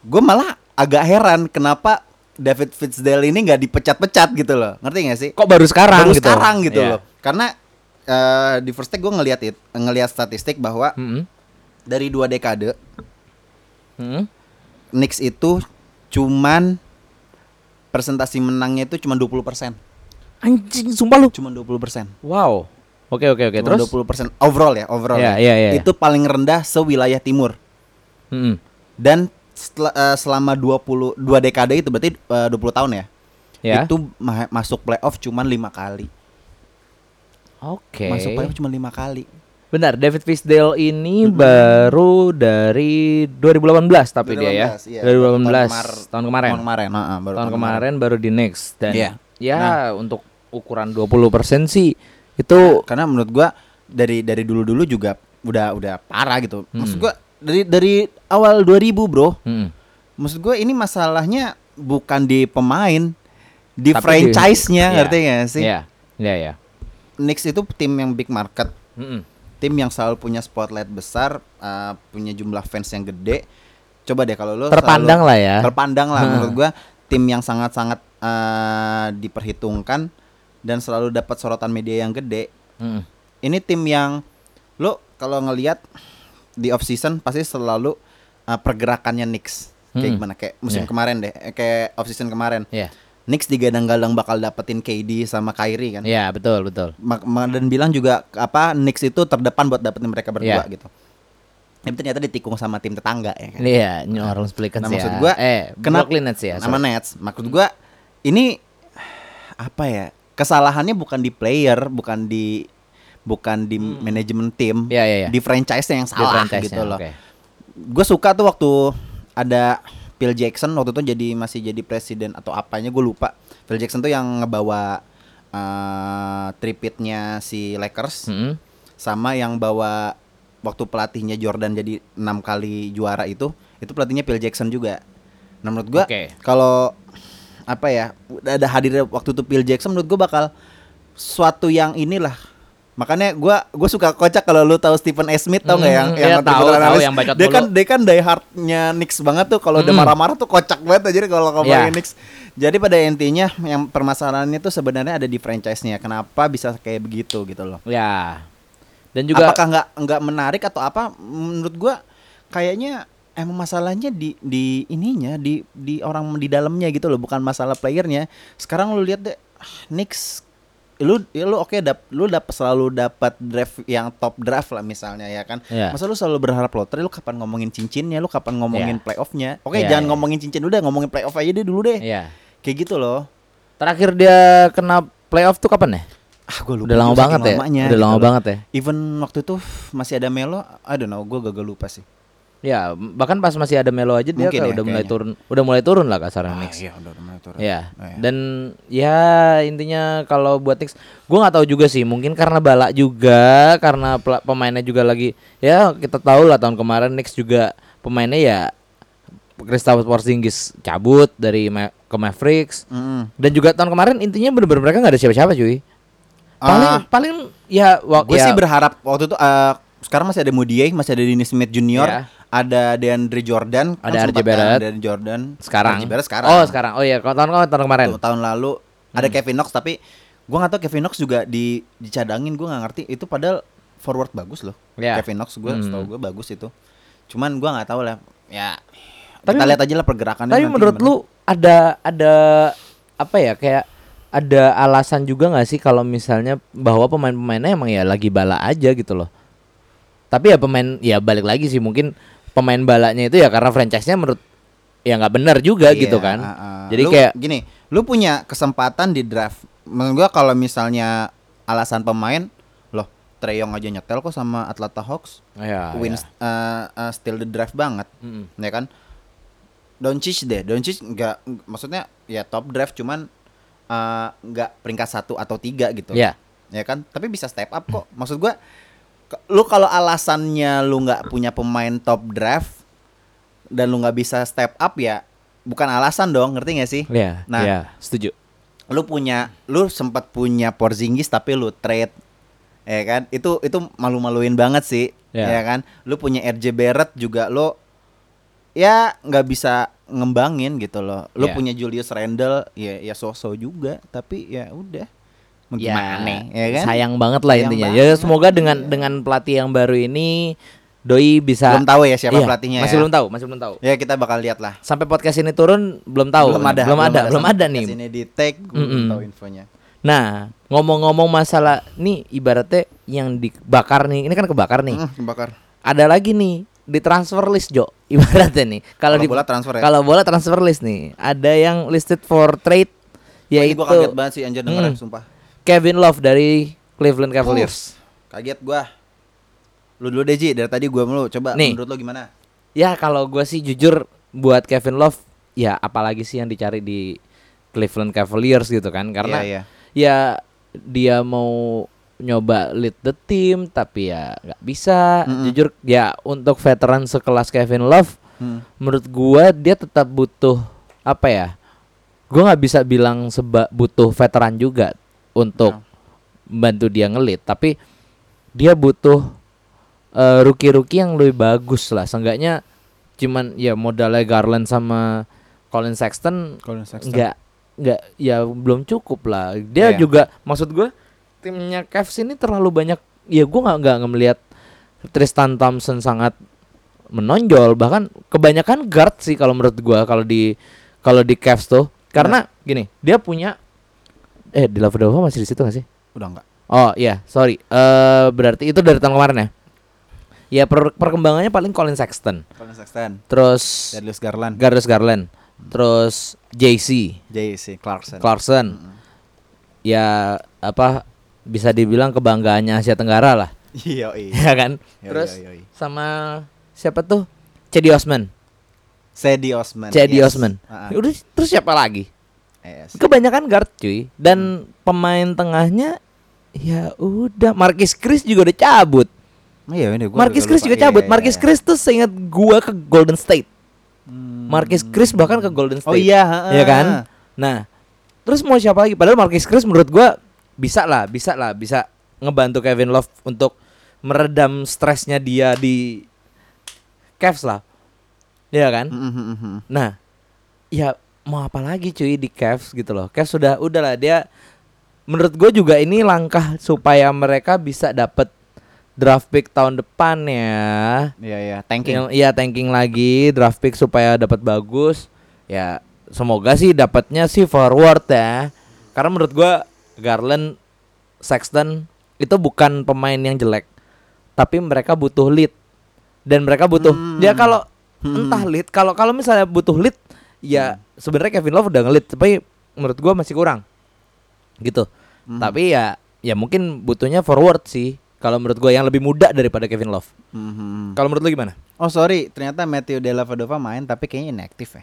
Speaker 3: Gue malah agak heran kenapa David Fitzgerald ini nggak dipecat-pecat gitu loh. Ngerti gak sih?
Speaker 1: Kok baru sekarang
Speaker 3: Baru
Speaker 1: gitu?
Speaker 3: sekarang gitu
Speaker 1: Iya.
Speaker 3: loh. Karena eh, di First Take gue ngeliat it, ngeliat statistik bahwa
Speaker 1: Mm-mm.
Speaker 3: dari dua dekade
Speaker 1: Mm-mm.
Speaker 3: Knicks itu cuman presentasi menangnya itu cuma 20%.
Speaker 1: Anjing, sumpah lu.
Speaker 3: Cuma 20%.
Speaker 1: Wow. Oke oke oke.
Speaker 3: Cuma
Speaker 1: Terus?
Speaker 3: 20% overall ya, overall.
Speaker 1: Iya,
Speaker 3: ya.
Speaker 1: iya, iya.
Speaker 3: Itu paling rendah sewilayah timur.
Speaker 1: Mm-mm.
Speaker 3: Dan setel- eh, selama 20 dua dekade itu berarti eh, 20 tahun ya.
Speaker 1: Ya.
Speaker 3: Itu ma- masuk playoff cuman lima kali.
Speaker 1: Oke.
Speaker 3: Masuk playoff cuma lima kali.
Speaker 1: Benar, David Fisdale ini baru dari 2018 tapi dia ya.
Speaker 3: 2018, iya.
Speaker 1: 2018
Speaker 3: Tahun
Speaker 1: tahun kemarin.
Speaker 3: Tahun kemarin, baru
Speaker 1: tahun kemarin baru di Knicks dan
Speaker 3: Iya.
Speaker 1: ya untuk ukuran 20% sih itu
Speaker 3: Karena menurut gua dari dari dulu-dulu juga udah udah parah gitu.
Speaker 1: Hmm.
Speaker 3: Maksud gua dari dari awal 2000, Bro.
Speaker 1: Mm.
Speaker 3: Maksud gue ini masalahnya bukan di pemain, di franchise-nya,
Speaker 1: Iya.
Speaker 3: ngerti gak sih?
Speaker 1: Iya. Iya, iya.
Speaker 3: Knicks itu tim yang big market,
Speaker 1: Mm-mm.
Speaker 3: Tim yang selalu punya spotlight besar, uh, punya jumlah fans yang gede. Coba deh kalau lo
Speaker 1: Terpandang
Speaker 3: selalu-
Speaker 1: lah ya.
Speaker 3: Terpandang lah
Speaker 1: Heeh.
Speaker 3: menurut gua tim yang sangat-sangat uh, diperhitungkan dan selalu dapat sorotan media yang gede.
Speaker 1: Mm-mm.
Speaker 3: Ini tim yang lo kalau ngelihat di off season pasti selalu uh, pergerakannya Knicks kayak
Speaker 1: Mm.
Speaker 3: gimana kayak musim
Speaker 1: Iya.
Speaker 3: kemarin deh, eh, kayak off season kemarin.
Speaker 1: Iya.
Speaker 3: Knicks digadang-gadang bakal dapetin KD sama Kyrie kan.
Speaker 1: Iya, betul, betul.
Speaker 3: Dan bilang juga apa Knicks itu terdepan buat dapetin mereka berdua
Speaker 1: Iya.
Speaker 3: gitu. Tapi ternyata ditikung sama tim tetangga ya kan.
Speaker 1: Iya, New Orleans Pelicans
Speaker 3: Nah,
Speaker 1: ya.
Speaker 3: maksud gua,
Speaker 1: eh,
Speaker 3: kenapa-
Speaker 1: Brooklyn Nets ya.
Speaker 3: Nama
Speaker 1: sorry.
Speaker 3: Nets. Maksud gua ini apa ya? Kesalahannya bukan di player, bukan di bukan di manajemen tim,
Speaker 1: Iya, iya, iya.
Speaker 3: di franchise-nya yang
Speaker 1: Di
Speaker 3: salah
Speaker 1: franchise-nya,
Speaker 3: gitu loh.
Speaker 1: oke.
Speaker 3: Gue suka tuh waktu ada Phil Jackson waktu itu jadi masih jadi presiden atau apanya gue lupa. Phil Jackson tuh yang ngebawa uh, tripitnya si Lakers
Speaker 1: Mm-mm.
Speaker 3: sama yang bawa waktu pelatihnya Jordan jadi enam kali juara itu itu pelatihnya Phil Jackson juga. Nah menurut gua
Speaker 1: Oke.
Speaker 3: kalau apa ya udah ada hadir waktu itu Phil Jackson menurut gua bakal suatu yang inilah makanya gua gua suka kocak kalau lu tahu Stephen A. Smith tau nggak yang
Speaker 1: Hmm,
Speaker 3: yang
Speaker 1: iya, tahu,
Speaker 3: itu
Speaker 1: tahu,
Speaker 3: analis.
Speaker 1: yang bacot
Speaker 3: dia kan dia kan die hardnya Knicks banget tuh kalau udah
Speaker 1: Hmm.
Speaker 3: marah-marah tuh kocak banget aja kalau ngomongin
Speaker 1: Iya.
Speaker 3: Knicks jadi pada intinya yang permasalahannya tuh sebenarnya ada di franchise-nya kenapa bisa kayak begitu gitu loh
Speaker 1: Ya. Dan juga
Speaker 3: apakah nggak nggak menarik atau apa menurut gua kayaknya emang masalahnya di di ininya di di orang di dalamnya gitu loh bukan masalah playernya sekarang lu lihat deh ah, Knicks lu ya lu oke dap lu dapat selalu dapat draft yang top draft lah misalnya ya kan
Speaker 1: Iya.
Speaker 3: masa lu selalu berharap lottery lu kapan ngomongin cincinnya lu kapan ngomongin
Speaker 1: Iya.
Speaker 3: playoffnya oke
Speaker 1: Iya,
Speaker 3: jangan
Speaker 1: iya.
Speaker 3: ngomongin cincin udah ngomongin playoff aja deh dulu deh
Speaker 1: Iya.
Speaker 3: kayak gitu loh
Speaker 1: Terakhir dia kena playoff tuh kapan ya?
Speaker 3: ah gua lupa
Speaker 1: Udah lama banget ya. Udah
Speaker 3: gitu
Speaker 1: lama
Speaker 3: loh.
Speaker 1: banget ya.
Speaker 3: even waktu itu masih ada Melo I don't know gua gagal lupa sih
Speaker 1: Ya, bahkan pas masih ada Melo aja dia
Speaker 3: Mungkin ya,
Speaker 1: udah mulai turun, udah mulai turun lah kasarnya
Speaker 3: Ah,
Speaker 1: Knicks.
Speaker 3: iya udah mulai turun.
Speaker 1: Ya,
Speaker 3: Oh, iya.
Speaker 1: dan ya intinya kalau buat Knicks, gue nggak tahu juga sih. Mungkin karena balak juga, karena pemainnya juga lagi. Ya kita tahu lah tahun kemarin Knicks juga pemainnya ya Kristaps Porzingis cabut dari Ma- ke Mavericks.
Speaker 3: Mm-mm.
Speaker 1: Dan juga tahun kemarin intinya bener-bener mereka nggak ada siapa-siapa cuy. Paling
Speaker 3: Ah.
Speaker 1: paling ya wak-
Speaker 3: Gue
Speaker 1: ya,
Speaker 3: sih berharap waktu itu eh, sekarang masih ada Moody, masih ada Dennis Smith Jr.,
Speaker 1: Iya.
Speaker 3: ada DeAndre Jordan, kan
Speaker 1: Ada
Speaker 3: sempat
Speaker 1: RJ Barrett.
Speaker 3: kan, ada Jordan
Speaker 1: sekarang.
Speaker 3: RJ Barrett sekarang.
Speaker 1: Oh sekarang. Oh iya kalau tahun kemarin tahun kemarin.
Speaker 3: Tuh, tahun lalu ada
Speaker 1: Hmm.
Speaker 3: Kevin Knox tapi gua nggak tahu Kevin Knox juga di dicadangin gua nggak ngerti itu padahal forward bagus loh.
Speaker 1: Ya.
Speaker 3: Kevin Knox gua
Speaker 1: Hmm.
Speaker 3: gua bagus itu. Cuman gua nggak tahu lah. Ya
Speaker 1: Tapi-
Speaker 3: kita lihat aja lah pergerakannya
Speaker 1: Tapi menurut
Speaker 3: gimana.
Speaker 1: lu ada ada apa ya kayak ada alasan juga nggak sih kalau misalnya bahwa pemain-pemainnya emang ya lagi bala aja gitu loh. Tapi ya pemain ya balik lagi sih mungkin pemain balanya itu ya karena franchise-nya menurut ya nggak benar juga
Speaker 3: Iya,
Speaker 1: gitu kan.
Speaker 3: uh, uh.
Speaker 1: Jadi
Speaker 3: Lu
Speaker 1: kayak
Speaker 3: gini, lu punya kesempatan di draft. Menurut gua kalau misalnya alasan pemain, loh Treyong aja nyetel kok sama Atlanta Hawks,
Speaker 1: ya,
Speaker 3: win
Speaker 1: ya.
Speaker 3: uh, uh, still the draft banget,
Speaker 1: Mm-mm.
Speaker 3: ya kan? Doncic deh, Doncic nggak, maksudnya ya top draft cuman uh, nggak peringkat satu atau tiga gitu,
Speaker 1: Ya.
Speaker 3: ya kan? Tapi bisa step up kok. Maksud gua, lu kalau alasannya lu nggak punya pemain top draft dan lu nggak bisa step up ya bukan alasan dong, ngerti gak sih?
Speaker 1: Ya,
Speaker 3: Nah.
Speaker 1: ya, setuju.
Speaker 3: Lu punya, lu sempat punya Porzingis tapi lu trade, ya kan? Itu itu malu-maluin banget sih,
Speaker 1: Ya.
Speaker 3: ya kan? Lu punya RJ Barrett juga lu ya nggak bisa ngembangin gitu loh. Lu
Speaker 1: Ya.
Speaker 3: punya Julius Randle, ya ya so-so juga, tapi ya udah.
Speaker 1: Ya,
Speaker 3: gimana, ya kan?
Speaker 1: sayang banget lah
Speaker 3: Sayang
Speaker 1: intinya.
Speaker 3: banget,
Speaker 1: Ya semoga dengan
Speaker 3: iya.
Speaker 1: dengan pelatih yang baru ini Doi bisa
Speaker 3: Belum tahu ya siapa
Speaker 1: Iya,
Speaker 3: pelatihnya
Speaker 1: Masih
Speaker 3: ya.
Speaker 1: belum tahu, masih belum tahu.
Speaker 3: Ya kita bakal lihat lah.
Speaker 1: Sampai podcast ini turun belum tahu.
Speaker 3: belum ada,
Speaker 1: belum ada, belum
Speaker 3: sampai
Speaker 1: ada nih.
Speaker 3: Sini di tag, belum
Speaker 1: Mm-mm.
Speaker 3: tahu infonya.
Speaker 1: Nah, ngomong-ngomong masalah nih ibaratnya yang dibakar nih, ini kan kebakar nih.
Speaker 3: Hmm, kebakar.
Speaker 1: Ada lagi nih di transfer list Jo, ibaratnya nih. Kalau di
Speaker 3: bola transfer ya.
Speaker 1: Kalau bola transfer list nih, ada yang listed for trade
Speaker 3: ini
Speaker 1: yaitu
Speaker 3: gua kaget banget sih anjir dengerin
Speaker 1: Hmm.
Speaker 3: sumpah.
Speaker 1: Kevin Love dari Cleveland Cavaliers.
Speaker 3: Kaget gua. Lu dulu deh Ji, dari tadi gua mulu. Coba
Speaker 1: Nih.
Speaker 3: menurut lu gimana?
Speaker 1: Ya kalau gue sih jujur buat Kevin Love ya apalagi sih yang dicari di Cleveland Cavaliers gitu kan karena
Speaker 3: Iya, iya.
Speaker 1: ya dia mau nyoba lead the team tapi ya nggak bisa
Speaker 3: Mm-mm.
Speaker 1: jujur ya untuk veteran sekelas Kevin Love
Speaker 3: Hmm.
Speaker 1: menurut gua dia tetap butuh apa ya gua nggak bisa bilang seba butuh veteran juga untuk bantu dia ngelit tapi dia butuh eh, rookie-rookie yang lebih bagus lah. Seenggaknya cuman ya modalnya Garland sama Colin Sexton
Speaker 3: Colin Sexton.
Speaker 1: nggak nggak ya belum cukup lah. Dia
Speaker 3: Iya.
Speaker 1: juga maksud gue timnya Cavs ini terlalu banyak ya gue nggak nggak ngelihat Tristan Thompson sangat menonjol. Bahkan kebanyakan guard sih kalau menurut gue kalau di kalau di Cavs tuh. Karena gini dia punya eh di Lavadova masih di situ gak sih
Speaker 3: Udah enggak?
Speaker 1: oh iya sorry eh berarti itu dari tahun kemarin ya ya per- perkembangannya paling Colin Sexton
Speaker 3: Colin Sexton.
Speaker 1: terus
Speaker 3: Darius Garland.
Speaker 1: Darius Garland terus JC
Speaker 3: JC Clarkson.
Speaker 1: Clarkson ya apa bisa dibilang kebanggaannya Asia Tenggara lah
Speaker 3: Iya, iya.
Speaker 1: ya kan
Speaker 3: Yoi,
Speaker 1: terus
Speaker 3: yoi, yoi.
Speaker 1: sama siapa tuh Cedi Osman
Speaker 3: Cedi Osman.
Speaker 1: Cedi
Speaker 3: yes.
Speaker 1: Osman
Speaker 3: Ah, ah.
Speaker 1: udah terus siapa lagi
Speaker 3: Yes.
Speaker 1: kebanyakan guard cuy. Dan pemain tengahnya ya udah. Marquis Chris juga udah cabut.
Speaker 3: Iya, ini gua
Speaker 1: Marquis Chris juga
Speaker 3: Iya,
Speaker 1: cabut.
Speaker 3: iya,
Speaker 1: Marquis
Speaker 3: iya.
Speaker 1: Chris tuh seingat gua ke Golden State.
Speaker 3: Hmm.
Speaker 1: Marquis Chris bahkan ke Golden State.
Speaker 3: Oh iya,
Speaker 1: ya kan? Nah terus mau siapa lagi? Padahal Marquis Chris menurut gua bisa lah bisa lah bisa ngebantu Kevin Love untuk meredam stresnya dia di Cavs lah. Ya kan?
Speaker 3: Mm, mm, mm, mm.
Speaker 1: nah ya mau apa lagi cuy di Cavs gitu loh Cavs sudah udahlah dia menurut gue juga ini langkah supaya mereka bisa dapat draft pick tahun depan ya
Speaker 3: Iya, iya, tanking.
Speaker 1: iya tanking lagi draft pick supaya dapat bagus ya semoga sih dapatnya sih forward ya karena menurut gua Garland Sexton itu bukan pemain yang jelek tapi mereka butuh lead dan mereka butuh
Speaker 3: Hmm.
Speaker 1: ya kalau
Speaker 3: Hmm.
Speaker 1: entah lead kalau kalau misalnya butuh lead ya sebenarnya Kevin Love udah ngelit tapi menurut gua masih kurang gitu
Speaker 3: Hmm.
Speaker 1: tapi ya ya mungkin butuhnya forward sih kalau menurut gua yang lebih muda daripada Kevin Love
Speaker 3: Mm, mm, mm.
Speaker 1: kalau menurut lu gimana
Speaker 3: Oh sorry, ternyata Matthew Dellavedova main tapi kayaknya inaktif ya.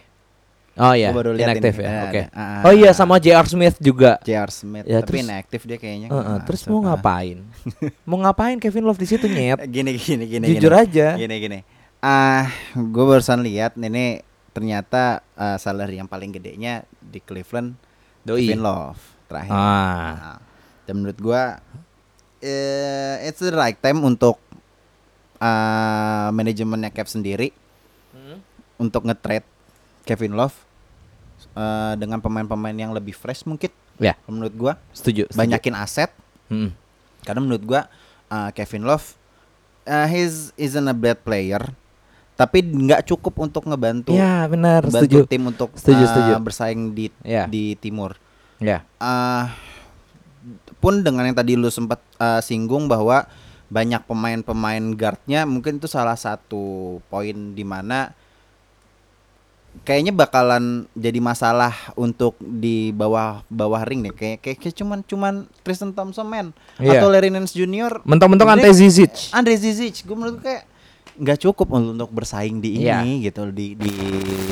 Speaker 1: Oh iya,
Speaker 3: baru
Speaker 1: inaktif ya. Oke.
Speaker 3: ada. Ah,
Speaker 1: oh iya sama J.R. Smith juga.
Speaker 3: J.R. Smith,
Speaker 1: Ya,
Speaker 3: tapi
Speaker 1: terus-
Speaker 3: inaktif dia kayaknya.
Speaker 1: Heeh,
Speaker 3: Ah,
Speaker 1: terus mau
Speaker 3: ah.
Speaker 1: ngapain? mau ngapain Kevin Love di situ nyet?
Speaker 3: Gini gini gini.
Speaker 1: Jujur
Speaker 3: gini.
Speaker 1: aja.
Speaker 3: Gini gini. Ah, gue barusan lihat ini ternyata ah, salary yang paling gedenya di Cleveland
Speaker 1: Doi.
Speaker 3: Kevin Love terakhir.
Speaker 1: Ah.
Speaker 3: Nah, dan menurut gua eh it's the right time untuk ah, manajemennya Cap sendiri
Speaker 1: Hmm.
Speaker 3: untuk nge-trade Kevin Love eh, dengan pemain-pemain yang lebih fresh mungkin.
Speaker 1: Ya,
Speaker 3: Menurut gua
Speaker 1: setuju. setuju.
Speaker 3: banyakin aset
Speaker 1: Hmm.
Speaker 3: karena menurut gua uh, Kevin Love uh, he's isn't a bad player tapi nggak cukup untuk ngebantu
Speaker 1: Ya benar, setuju.
Speaker 3: tim untuk
Speaker 1: Setuju,
Speaker 3: uh,
Speaker 1: setuju.
Speaker 3: bersaing di
Speaker 1: Ya.
Speaker 3: di timur
Speaker 1: Ya.
Speaker 3: uh, pun dengan yang tadi lu sempat uh, singgung bahwa banyak pemain-pemain guardnya mungkin itu salah satu poin di mana kayaknya bakalan jadi masalah untuk di bawah bawah ring deh kayak kayak, kayak cuman cuman Tristan Thompson man
Speaker 1: Iya.
Speaker 3: atau Larry Nance.
Speaker 1: Mentang-mentang
Speaker 3: Sebenarnya-
Speaker 1: Ante Zizic.
Speaker 3: Andre Zizic gue menurut gue kayak nggak cukup untuk bersaing di ini
Speaker 1: Iya.
Speaker 3: gitu di di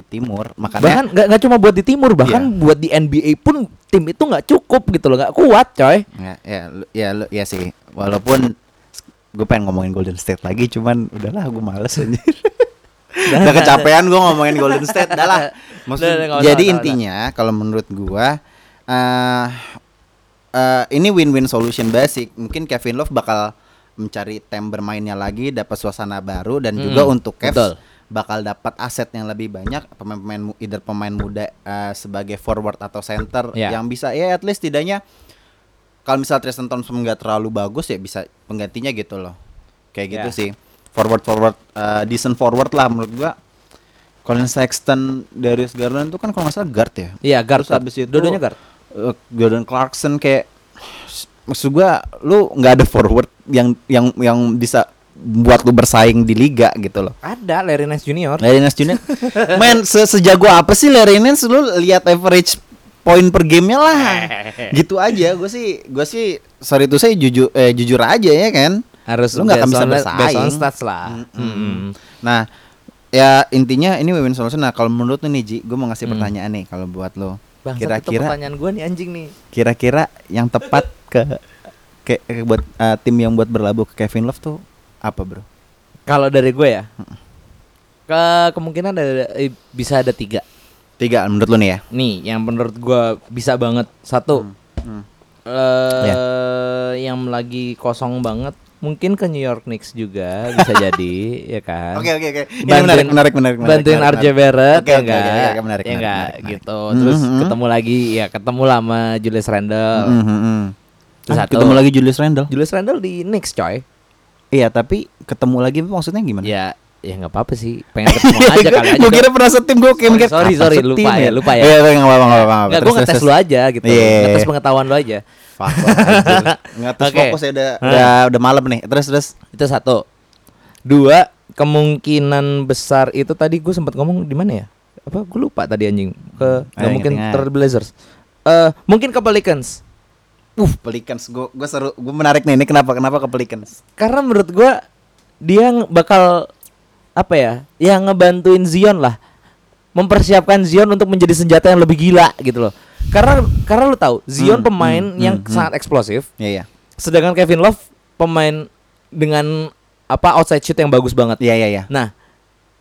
Speaker 3: timur. Makanya
Speaker 1: Bahkan nggak nggak cuma buat di timur, bahkan
Speaker 3: Iya.
Speaker 1: buat di NBA pun tim itu nggak cukup gitu loh, nggak kuat coy.
Speaker 3: ya ya ya lu- ya sih. Walaupun gue pengen ngomongin Golden State lagi cuman udahlah gue males anjir. Udah kecapean gue ngomongin Golden State lah.
Speaker 1: Udah, udah, nggak usah,
Speaker 3: jadi intinya kalau menurut gue eh eh, ini win-win solution basic. Mungkin Kevin Love bakal mencari time bermainnya lagi dapat suasana baru dan
Speaker 1: Hmm,
Speaker 3: juga untuk Cavs
Speaker 1: betul.
Speaker 3: bakal dapat aset yang lebih banyak pemain-pemain either pemain muda eh, sebagai forward atau center
Speaker 1: Ya.
Speaker 3: yang bisa ya at least tidaknya kalau misal Tristan Thompson nggak terlalu bagus ya bisa penggantinya gitu loh kayak gitu
Speaker 1: Ya.
Speaker 3: sih forward forward eh, decent forward lah menurut gua Colin Sexton Darius Garland itu kan kalau nggak salah guard ya
Speaker 1: Iya, guard.
Speaker 3: Terus habis itu
Speaker 1: Dua-duanya guard.
Speaker 3: eh, Jordan Clarkson kayak maksud gua lu nggak ada forward yang yang yang bisa buat lu bersaing di liga gitu loh
Speaker 1: Ada Larry Nance Junior.
Speaker 3: Larry Nance Jr. Men se sejago apa sih Larry Nance lu lihat average poin per gamenya lah. gitu aja gue sih gue sih sorry itu saya jujur eh, jujur aja ya kan.
Speaker 1: Harus
Speaker 3: lu nggak akan bisa
Speaker 1: on- based on
Speaker 3: bersaing.
Speaker 1: stats lah.
Speaker 3: Mm-mm.
Speaker 1: Mm-mm.
Speaker 3: Nah, ya intinya ini win-win solution. Nah, kalau menurut lu nih Ji, gue mau ngasih
Speaker 1: Hmm.
Speaker 3: pertanyaan nih kalau buat lo.
Speaker 1: Itu
Speaker 3: Kira-kira
Speaker 1: pertanyaan gue nih anjing nih.
Speaker 3: kira-kira yang tepat ke ke, ke buat eh, tim yang buat berlabuh ke Kevin Love tuh apa, Bro?
Speaker 1: Kalau dari gue ya, ke kemungkinan ada eh, bisa ada tiga.
Speaker 3: Tiga menurut lu nih ya.
Speaker 1: Nih, yang menurut gue bisa banget satu.
Speaker 3: Hmm.
Speaker 1: eh yang lagi kosong banget mungkin ke New York Knicks juga bisa jadi ya kan
Speaker 3: Oke, oke, oke.
Speaker 1: Bantuin-
Speaker 3: menarik, menarik, menarik,
Speaker 1: bantuin
Speaker 3: menarik,
Speaker 1: RJ. Barrett ya enggak
Speaker 3: oke, menarik,
Speaker 1: ya enggak
Speaker 3: menarik.
Speaker 1: gitu terus
Speaker 3: Mhm.
Speaker 1: ketemu lagi ya ketemu lah sama Julius Randle
Speaker 3: Mhm, mhm.
Speaker 1: Terus
Speaker 3: Ah,
Speaker 1: satu.
Speaker 3: ketemu lagi Julius Randle.
Speaker 1: Julius Randle di Knicks coy
Speaker 3: Iya, tapi ketemu lagi maksudnya gimana?
Speaker 1: ya ya nggak apa-apa sih pengen ketemu aja kali aja
Speaker 3: Gue kira pernah setim gue kayak
Speaker 1: Sorry,
Speaker 3: mikir,
Speaker 1: sorry, sorry,
Speaker 3: setim
Speaker 1: lupa ya, lupa ya.
Speaker 3: Iya, iya, nggak apa-apa, nggak apa-apa.
Speaker 1: Gue ngetes lu aja gitu
Speaker 3: Iya.
Speaker 1: Ngetes pengetahuan lu aja.
Speaker 3: Ngetes
Speaker 1: Oke.
Speaker 3: fokus ya udah, udah, udah malam nih. Terus, terus.
Speaker 1: Itu satu Dua Kemungkinan besar itu tadi gue sempat ngomong di mana ya Apa gue lupa tadi anjing Ke
Speaker 3: Ayo,
Speaker 1: nggak mungkin
Speaker 3: ingat-ingat.
Speaker 1: Trail Blazers Eh Mungkin ke Pelicans
Speaker 3: Uh, Pelicans. Gue gue seru, gue menarik nih. Ini kenapa? Kenapa ke Pelicans?
Speaker 1: Karena menurut gue Dia bakal Apa ya Yang ngebantuin Zion lah Mempersiapkan Zion untuk menjadi senjata yang lebih gila gitu loh Karena karena lu tahu Zion
Speaker 3: Hmm,
Speaker 1: pemain
Speaker 3: hmm,
Speaker 1: yang
Speaker 3: hmm, hmm.
Speaker 1: sangat eksplosif
Speaker 3: Iya, iya.
Speaker 1: Sedangkan Kevin Love pemain dengan apa outside shoot yang bagus banget.
Speaker 3: Iya, iya, iya.
Speaker 1: Nah,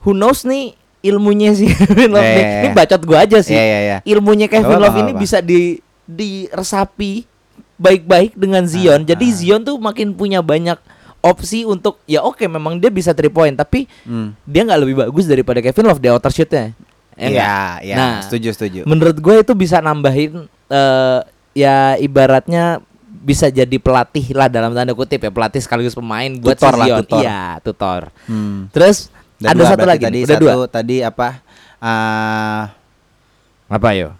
Speaker 1: who knows nih ilmunya si Kevin Love
Speaker 3: Iya,
Speaker 1: nih.
Speaker 3: iya,
Speaker 1: Ini
Speaker 3: iya.
Speaker 1: bacot gua aja sih.
Speaker 3: Iya, iya, iya.
Speaker 1: Ilmunya Kevin Love ini bisa di diresapi baik-baik dengan Zion.
Speaker 3: Ah,
Speaker 1: Jadi
Speaker 3: ah.
Speaker 1: Zion tuh makin punya banyak opsi untuk ya oke memang dia bisa three point tapi
Speaker 3: Hmm.
Speaker 1: dia nggak lebih bagus daripada Kevin Love di outer shootnya. Ya
Speaker 3: Iya, iya.
Speaker 1: Nah,
Speaker 3: setuju, setuju.
Speaker 1: menurut gue itu bisa nambahin eh ya ibaratnya bisa jadi pelatih lah dalam tanda kutip ya pelatih sekaligus pemain buat
Speaker 3: Tutor lah, tutor.
Speaker 1: Iya tutor.
Speaker 3: Hmm.
Speaker 1: Terus
Speaker 3: Udah
Speaker 1: ada
Speaker 3: dua
Speaker 1: satu lagi
Speaker 3: tadi
Speaker 1: udah
Speaker 3: satu,
Speaker 1: dua.
Speaker 3: Tadi apa? Ah,
Speaker 1: Apa yo?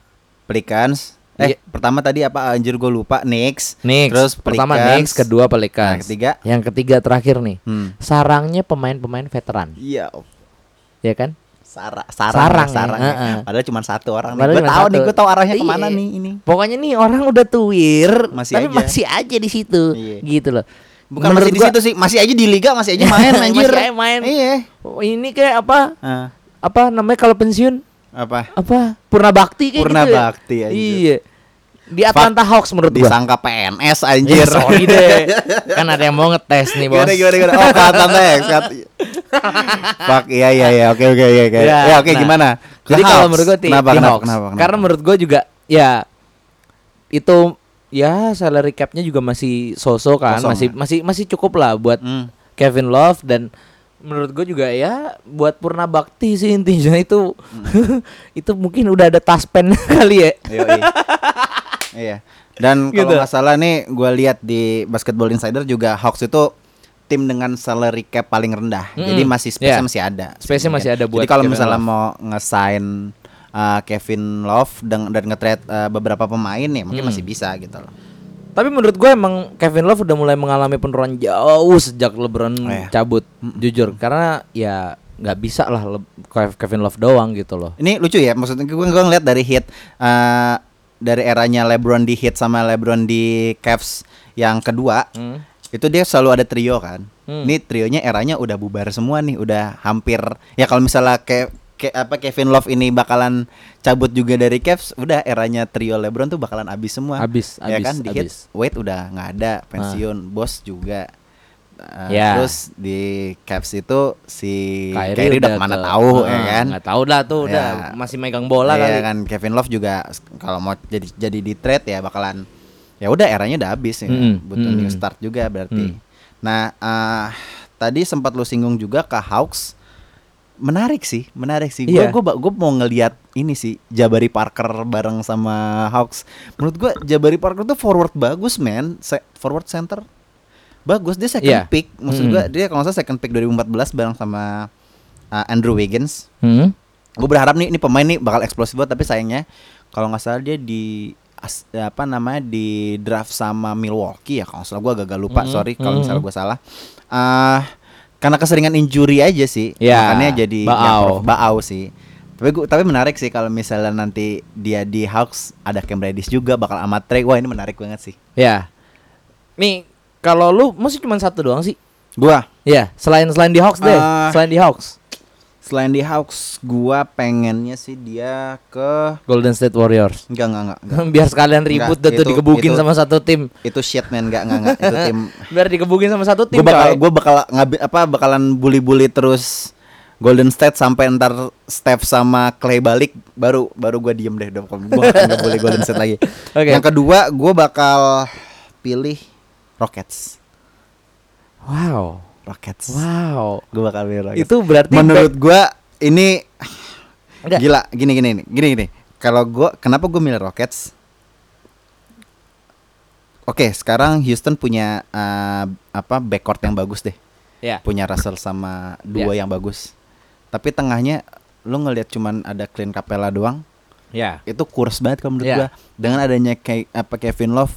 Speaker 3: Pelicans. Eh,
Speaker 1: Iya.
Speaker 3: pertama tadi apa? Anjir gue lupa. Knicks.
Speaker 1: Knicks.
Speaker 3: Terus
Speaker 1: pertama. Knicks, kedua Pelicans.
Speaker 3: Nah, ketiga?
Speaker 1: Yang ketiga terakhir nih.
Speaker 3: Hmm.
Speaker 1: Sarangnya pemain-pemain veteran,
Speaker 3: Iya.
Speaker 1: ya kan?
Speaker 3: Sarang, sarang,
Speaker 1: Sarang,
Speaker 3: sarang,
Speaker 1: ya,
Speaker 3: ya.
Speaker 1: heeh.
Speaker 3: Padahal cuma satu orang.
Speaker 1: Padahal
Speaker 3: Gue tahu
Speaker 1: satu.
Speaker 3: nih, gue tahu arahnya ke mana
Speaker 1: Iya.
Speaker 3: nih ini.
Speaker 1: Pokoknya nih orang udah tuir,
Speaker 3: Masih
Speaker 1: tapi
Speaker 3: aja.
Speaker 1: masih aja di situ,
Speaker 3: Iya.
Speaker 1: gitu loh.
Speaker 3: Bukan
Speaker 1: Menurut
Speaker 3: masih di
Speaker 1: gua-
Speaker 3: situ sih, masih aja di liga, masih aja main anjir.
Speaker 1: Masih aja main.
Speaker 3: Iya.
Speaker 1: Ini kayak apa?
Speaker 3: Ah,
Speaker 1: Apa namanya kalau pensiun?
Speaker 3: apa?
Speaker 1: apa Purna Bakti kayak
Speaker 3: Purna
Speaker 1: gitu ya?
Speaker 3: Bakti, anjir.
Speaker 1: Iya. Di Atlanta Hawks menurut gua.
Speaker 3: Disangka PNS
Speaker 1: Ya,
Speaker 3: anjir.
Speaker 1: sorry deh. kan ada yang mau ngetes nih, Bos.
Speaker 3: Gimana gimana gimana? Oh, kata teks. Fuck, iya iya iya. Oke oke iya oke.
Speaker 1: Ya,
Speaker 3: Ya oke
Speaker 1: nah.
Speaker 3: gimana? Ke
Speaker 1: Jadi kalau
Speaker 3: Hawks.
Speaker 1: menurut ti-
Speaker 3: kenapa,
Speaker 1: di
Speaker 3: kenapa,
Speaker 1: Hawks.
Speaker 3: kenapa, kenapa?
Speaker 1: Karena menurut gua juga ya itu ya salary cap-nya juga masih so-so kan,
Speaker 3: Kosong,
Speaker 1: masih
Speaker 3: ya?
Speaker 1: masih masih cukup lah buat
Speaker 3: Hmm.
Speaker 1: Kevin Love dan menurut gue juga ya buat Purna Bakti sih intinya itu
Speaker 3: Hmm.
Speaker 1: itu mungkin udah ada taspen kali ya.
Speaker 3: Iya. Dan kalau
Speaker 1: Gitu.
Speaker 3: nggak salah nih, gue lihat di Basketball Insider juga Hawks itu tim dengan salary cap paling rendah.
Speaker 1: Mm-mm.
Speaker 3: Jadi masih space
Speaker 1: Yeah.
Speaker 3: masih ada.
Speaker 1: Space-nya masih ada buat
Speaker 3: Jadi kalau misalnya
Speaker 1: Love.
Speaker 3: mau nge-sign uh, Kevin Love dan dan nge-trade uh, beberapa pemain ya mungkin
Speaker 1: Mm.
Speaker 3: masih bisa gitu loh.
Speaker 1: Tapi menurut gue emang Kevin Love udah mulai mengalami penurunan jauh sejak LeBron
Speaker 3: Oh, iya.
Speaker 1: cabut, jujur. Karena ya nggak bisa lah Kevin Love doang gitu loh.
Speaker 3: Ini lucu ya, maksudnya gue gue ngeliat dari hit uh, dari eranya LeBron di hit sama LeBron di Cavs yang kedua,
Speaker 1: Hmm.
Speaker 3: itu dia selalu ada trio kan.
Speaker 1: Hmm.
Speaker 3: Ini trionya eranya udah bubar semua nih, udah hampir ya kalau misalnya kayak kayak apa Kevin Love ini bakalan cabut juga dari Cavs, udah eranya trio LeBron tuh bakalan abis semua.
Speaker 1: Abis,
Speaker 3: ya
Speaker 1: abis,
Speaker 3: kan. Wade udah nggak ada, pensiun, bos juga. Uh,
Speaker 1: Ya.
Speaker 3: Terus di Cavs itu si
Speaker 1: Kyrie,
Speaker 3: Kyrie, udah
Speaker 1: udah
Speaker 3: mana
Speaker 1: ke-
Speaker 3: tahu ya
Speaker 1: Ah,
Speaker 3: kan.
Speaker 1: Nggak tahu lah tuh udah
Speaker 3: Ya.
Speaker 1: masih megang bola kali.
Speaker 3: kan Kevin Love juga kalau mau jadi jadi di trade ya bakalan ya udah eranya udah habis ya.
Speaker 1: Mm-mm,
Speaker 3: Butuh new
Speaker 1: mm-mm.
Speaker 3: start juga berarti.
Speaker 1: Mm.
Speaker 3: Nah, eh, tadi sempat lu singgung juga ke Hawks. Menarik sih, menarik sih. Gue
Speaker 1: Iya.
Speaker 3: gua, gua mau ngelihat ini sih Jabari Parker bareng sama Hawks. Menurut gua Jabari Parker tuh forward bagus, man. Se- forward center bagus. Dia second
Speaker 1: Iya.
Speaker 3: pick. Maksud
Speaker 1: Mm.
Speaker 3: gua dia kalau nggak salah second pick 2014 bareng sama uh, Andrew Wiggins
Speaker 1: Hmm?
Speaker 3: gue berharap nih ini pemain nih bakal eksplosif banget tapi sayangnya kalau nggak salah dia di as- apa namanya di draft sama Milwaukee ya kalau salah gue agak lupa
Speaker 1: Mhm,
Speaker 3: sorry kalau misalnya gue salah ah karena keseringan injury aja sih
Speaker 1: Ya,
Speaker 3: makanya jadi ya,
Speaker 1: baau.
Speaker 3: prof- baau sih tapi gua, tapi menarik sih kalau misalnya nanti dia di Hawks ada Cam Reddish juga bakal amat trade wah ini menarik banget sih
Speaker 1: Ya. Nih, kalau lu masih cuma satu doang sih
Speaker 3: Gua
Speaker 1: Ya, selain selain di Hawks deh,
Speaker 3: Ah.
Speaker 1: selain di Hawks,
Speaker 3: selain di Hawks, gua pengennya sih dia ke
Speaker 1: Golden State Warriors.
Speaker 3: enggak enggak enggak. enggak.
Speaker 1: Biar sekalian ribut
Speaker 3: Enggak,
Speaker 1: dah tuh
Speaker 3: itu-
Speaker 1: dikebukin
Speaker 3: itu-
Speaker 1: sama satu tim.
Speaker 3: Itu shit man, enggak enggak enggak. Itu tim
Speaker 1: Biar dikebukin sama satu tim.
Speaker 3: gue bakal
Speaker 1: coy.
Speaker 3: gue bakal ngabi apa bakalan bully-bully terus Golden State sampai ntar Steph sama Clay balik baru baru gue diem deh udah gue akan bully Golden State lagi.
Speaker 1: Oke.
Speaker 3: Yang kedua gue bakal pilih Rockets.
Speaker 1: Wow.
Speaker 3: Rockets.
Speaker 1: Wow.
Speaker 3: Gue bakal pilih Rockets.
Speaker 1: Itu berarti
Speaker 3: menurut gue ini
Speaker 1: Enggak.
Speaker 3: gila gini gini nih gini gini. Kalau gue kenapa gue milih Rockets? Oke, sekarang Houston punya eh, apa backcourt yang bagus deh.
Speaker 1: ya.
Speaker 3: punya Russell sama dua yang bagus. Tapi tengahnya lu ngelihat cuman ada Clint Capella doang,
Speaker 1: Ya.
Speaker 3: itu kurus banget kalau menurut
Speaker 1: Iya.
Speaker 3: gua. Dengan adanya kayak apa Kevin Love,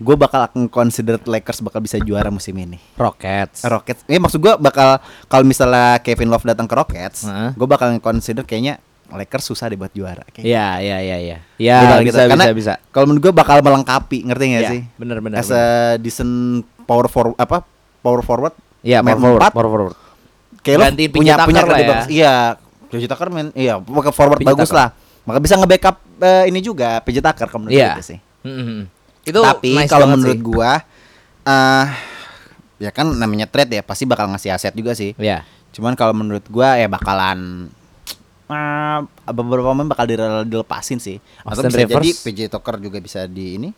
Speaker 3: gue bakal akan consider Lakers bakal bisa juara musim ini.
Speaker 1: Rockets.
Speaker 3: Rockets, ini maksud gua bakal kalau misalnya Kevin Love datang ke Rockets,
Speaker 1: Heeh.
Speaker 3: gue bakal consider kayaknya Lakers susah deh buat juara. Kayak
Speaker 1: Ya, ya, ya, ya. Ya, bisa.
Speaker 3: Karena
Speaker 1: bisa, bisa.
Speaker 3: Kalau menurut gue bakal melengkapi, ngerti nggak
Speaker 1: Ya,
Speaker 3: sih?
Speaker 1: bener, bener,
Speaker 3: As a decent power forward apa power forward
Speaker 1: Ya,
Speaker 3: main
Speaker 1: power forward, power forward.
Speaker 3: kayak lo
Speaker 1: Gantiin
Speaker 3: punya punya
Speaker 1: lah ya.
Speaker 3: Iya, PJ Tucker main iya, pakai forward
Speaker 1: PJ
Speaker 3: bagus
Speaker 1: Tucker.
Speaker 3: lah. Maka bisa nge-backup eh, ini juga PJ Tucker kalau menurut
Speaker 1: Iya.
Speaker 3: gue sih.
Speaker 1: Mm-mm. Itu
Speaker 3: Tapi
Speaker 1: nice
Speaker 3: kalau menurut
Speaker 1: sih.
Speaker 3: gua eh ya kan namanya trade ya, pasti bakal ngasih aset juga sih.
Speaker 1: Ya.
Speaker 3: Cuman kalau menurut gua ya bakalan eh, beberapa pemain bakal dilepasin sih. Atau
Speaker 1: Austin
Speaker 3: bisa jadi
Speaker 1: Rivers.
Speaker 3: PJ Tucker juga bisa di ini.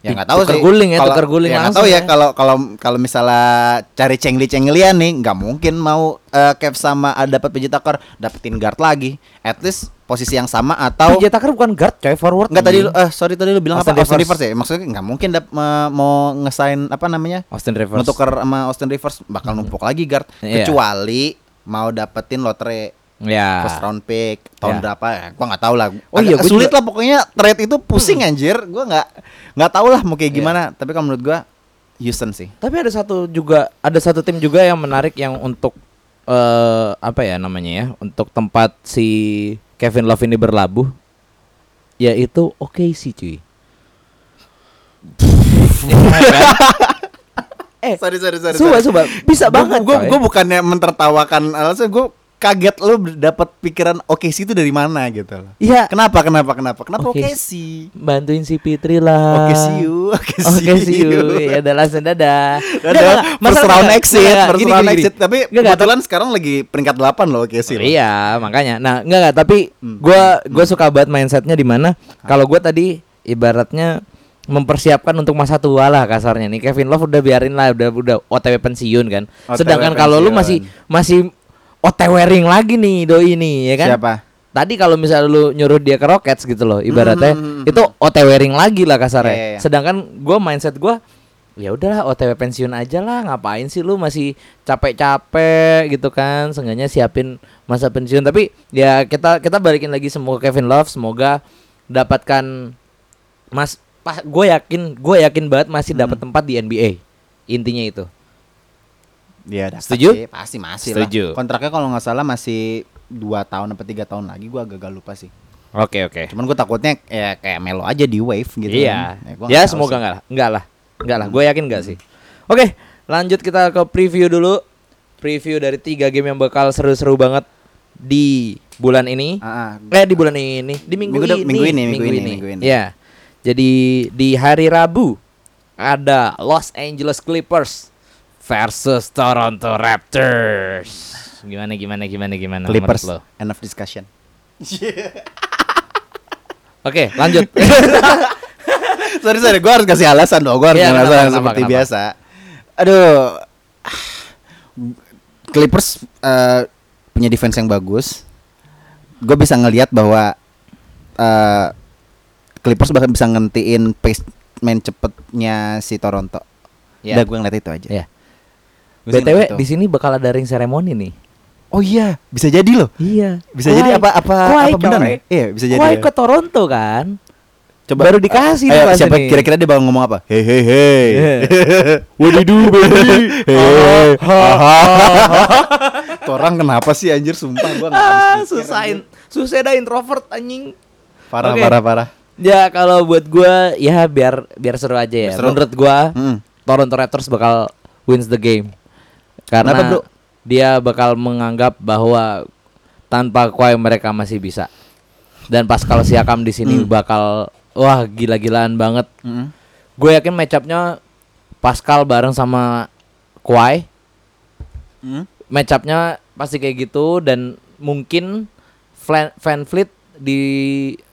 Speaker 3: Ya nggak tahu sih.
Speaker 1: guling ya,
Speaker 3: Kalau-
Speaker 1: tuker guling
Speaker 3: ya nggak tahu ya
Speaker 1: ya.
Speaker 3: kalau kalau kalau misalnya cari cengli cenglian nih nggak mungkin mau eh, Kev sama uh, dapat PJ Tucker dapetin guard lagi. At least posisi yang sama atau
Speaker 1: PJ Tucker bukan guard, coy, forward.
Speaker 3: Enggak tadi eh sorry tadi lu bilang
Speaker 1: Austin
Speaker 3: apa Austin
Speaker 1: Rivers.
Speaker 3: Rivers ya? Maksudnya nggak mungkin dap- me- mau ngesain apa namanya?
Speaker 1: Austin Rivers.
Speaker 3: Nutukar sama Austin Rivers bakal numpuk lagi guard
Speaker 1: Iya.
Speaker 3: kecuali mau dapetin lotre
Speaker 1: Ya.
Speaker 3: first round pick tahun
Speaker 1: Ya.
Speaker 3: berapa ya? Gua nggak tahu lah.
Speaker 1: Oh iya,
Speaker 3: Agak
Speaker 1: gua
Speaker 3: sulit
Speaker 1: juga-
Speaker 3: lah pokoknya trade itu pusing anjir. Gua nggak nggak tahu lah mau kayak
Speaker 1: Iya.
Speaker 3: gimana. Tapi kalau menurut gua Houston sih.
Speaker 1: Tapi ada satu juga ada satu tim juga yang menarik yang untuk eh apa ya namanya ya untuk tempat si Kevin Love ini berlabuh yaitu OKC cuy. eh
Speaker 3: Sorry sorry sorry.
Speaker 1: coba coba bisa
Speaker 3: Gua-
Speaker 1: banget coy.
Speaker 3: gua bukannya mentertawakan alasan gua kaget lu dapat pikiran OKC itu dari mana gitu loh.
Speaker 1: Iya
Speaker 3: Kenapa kenapa kenapa? Kenapa
Speaker 1: Oke.
Speaker 3: OKC?
Speaker 1: bantuin si Fitri lah.
Speaker 3: Oke see you, oke
Speaker 1: Oke see you. Ya udah langsung dadah.
Speaker 3: Ada first round exit, first round exit. Tapi
Speaker 1: Nggak, nggak,
Speaker 3: kebetulan sekarang lagi peringkat 8 loh oke sih.
Speaker 1: Oh, iya, makanya. Nah, enggak enggak, tapi
Speaker 3: Hmm.
Speaker 1: gua gua suka banget mindsetnya di mana kalau gua tadi ibaratnya mempersiapkan untuk masa tua lah kasarnya nih. Kevin Love udah biarin lah, udah udah OTW pensiun kan.
Speaker 3: OTW
Speaker 1: Sedangkan kalau lu masih masih OTW ring lagi nih doi ini ya kan.
Speaker 3: Siapa?
Speaker 1: Tadi kalau misalnya lu nyuruh dia ke Rockets gitu loh, ibaratnya
Speaker 3: Hmm, hmm,
Speaker 1: itu OTW ring lagi lah kasarnya.
Speaker 3: Iya, iya, iya.
Speaker 1: Sedangkan gua mindset gua ya udahlah OTW pensiun aja lah ngapain sih lu masih capek-capek gitu kan seenggaknya siapin masa pensiun tapi ya kita kita balikin lagi semoga Kevin Love semoga dapatkan mas gue yakin gue yakin banget masih dapat
Speaker 3: Hmm.
Speaker 1: tempat di NBA intinya itu
Speaker 3: Iya,
Speaker 1: Setuju?
Speaker 3: sih, Pasti masih
Speaker 1: Setuju.
Speaker 3: lah. Kontraknya kalau nggak salah masih dua tahun atau tiga tahun lagi gua agak lupa sih.
Speaker 1: oke oke
Speaker 3: Cuman gue takutnya ya kayak Melo aja di wave gitu.
Speaker 1: iya
Speaker 3: kan. gua
Speaker 1: ya
Speaker 3: nggak tahu
Speaker 1: semoga
Speaker 3: sih.
Speaker 1: enggak lah enggak lah enggak lah gue yakin enggak sih oke lanjut kita ke preview dulu preview dari tiga game yang bakal seru-seru banget di bulan ini
Speaker 3: Ah, ah.
Speaker 1: Eh di bulan ini, di minggu,
Speaker 3: Minggu
Speaker 1: ini,
Speaker 3: minggu ini, minggu ini, minggu ini.
Speaker 1: Ya. Jadi di hari Rabu ada Los Angeles Clippers versus Toronto Raptors. Gimana gimana gimana gimana
Speaker 3: Clippers.
Speaker 1: lo?
Speaker 3: End of discussion.
Speaker 1: Oke, lanjut.
Speaker 3: sorry sorry, gue harus kasih alasan dong. Gue harus
Speaker 1: kenapa,
Speaker 3: alasan
Speaker 1: kenapa,
Speaker 3: seperti
Speaker 1: kenapa?
Speaker 3: biasa. Aduh, Clippers eh, punya defense yang bagus. Gue bisa ngelihat bahwa eh, Clippers bakal bisa ngentiin pace main cepetnya si Toronto.
Speaker 1: Ya.
Speaker 3: Udah gue ngeliat itu aja.
Speaker 1: Ya. BTW
Speaker 3: ngeliat itu.
Speaker 1: di sini bakal ada ring seremoni nih.
Speaker 3: Oh iya, bisa jadi loh.
Speaker 1: Iya.
Speaker 3: Bisa jadi apa apa apa benar nih? Iya, bisa jadi. Ya.
Speaker 1: ke Toronto kan?
Speaker 3: Coba
Speaker 1: baru dikasih
Speaker 3: ayo,
Speaker 1: pas
Speaker 3: siapa kira-kira dia bakal ngomong apa? Hei hei hei.
Speaker 1: What do you do, baby?
Speaker 3: Hei. Tuh orang kenapa sih anjir sumpah gua enggak
Speaker 1: Ah, susahin, susah dah introvert anjing.
Speaker 3: Parah parah parah.
Speaker 1: Ya kalau buat gua ya biar biar seru aja ya.
Speaker 3: Seru.
Speaker 1: Menurut gua
Speaker 3: Mm.
Speaker 1: Toronto Raptors bakal wins the game. Karena
Speaker 3: Kenapa, Bro?
Speaker 1: dia bakal menganggap bahwa tanpa Kawhi mereka masih bisa. Dan Pascal Siakam di sini
Speaker 3: Hmm.
Speaker 1: bakal wah gila-gilaan banget.
Speaker 3: Mm-mm.
Speaker 1: Gue yakin matchupnya Pascal bareng sama Kawhi
Speaker 3: Mm.
Speaker 1: matchupnya pasti kayak gitu dan mungkin Van Fleet di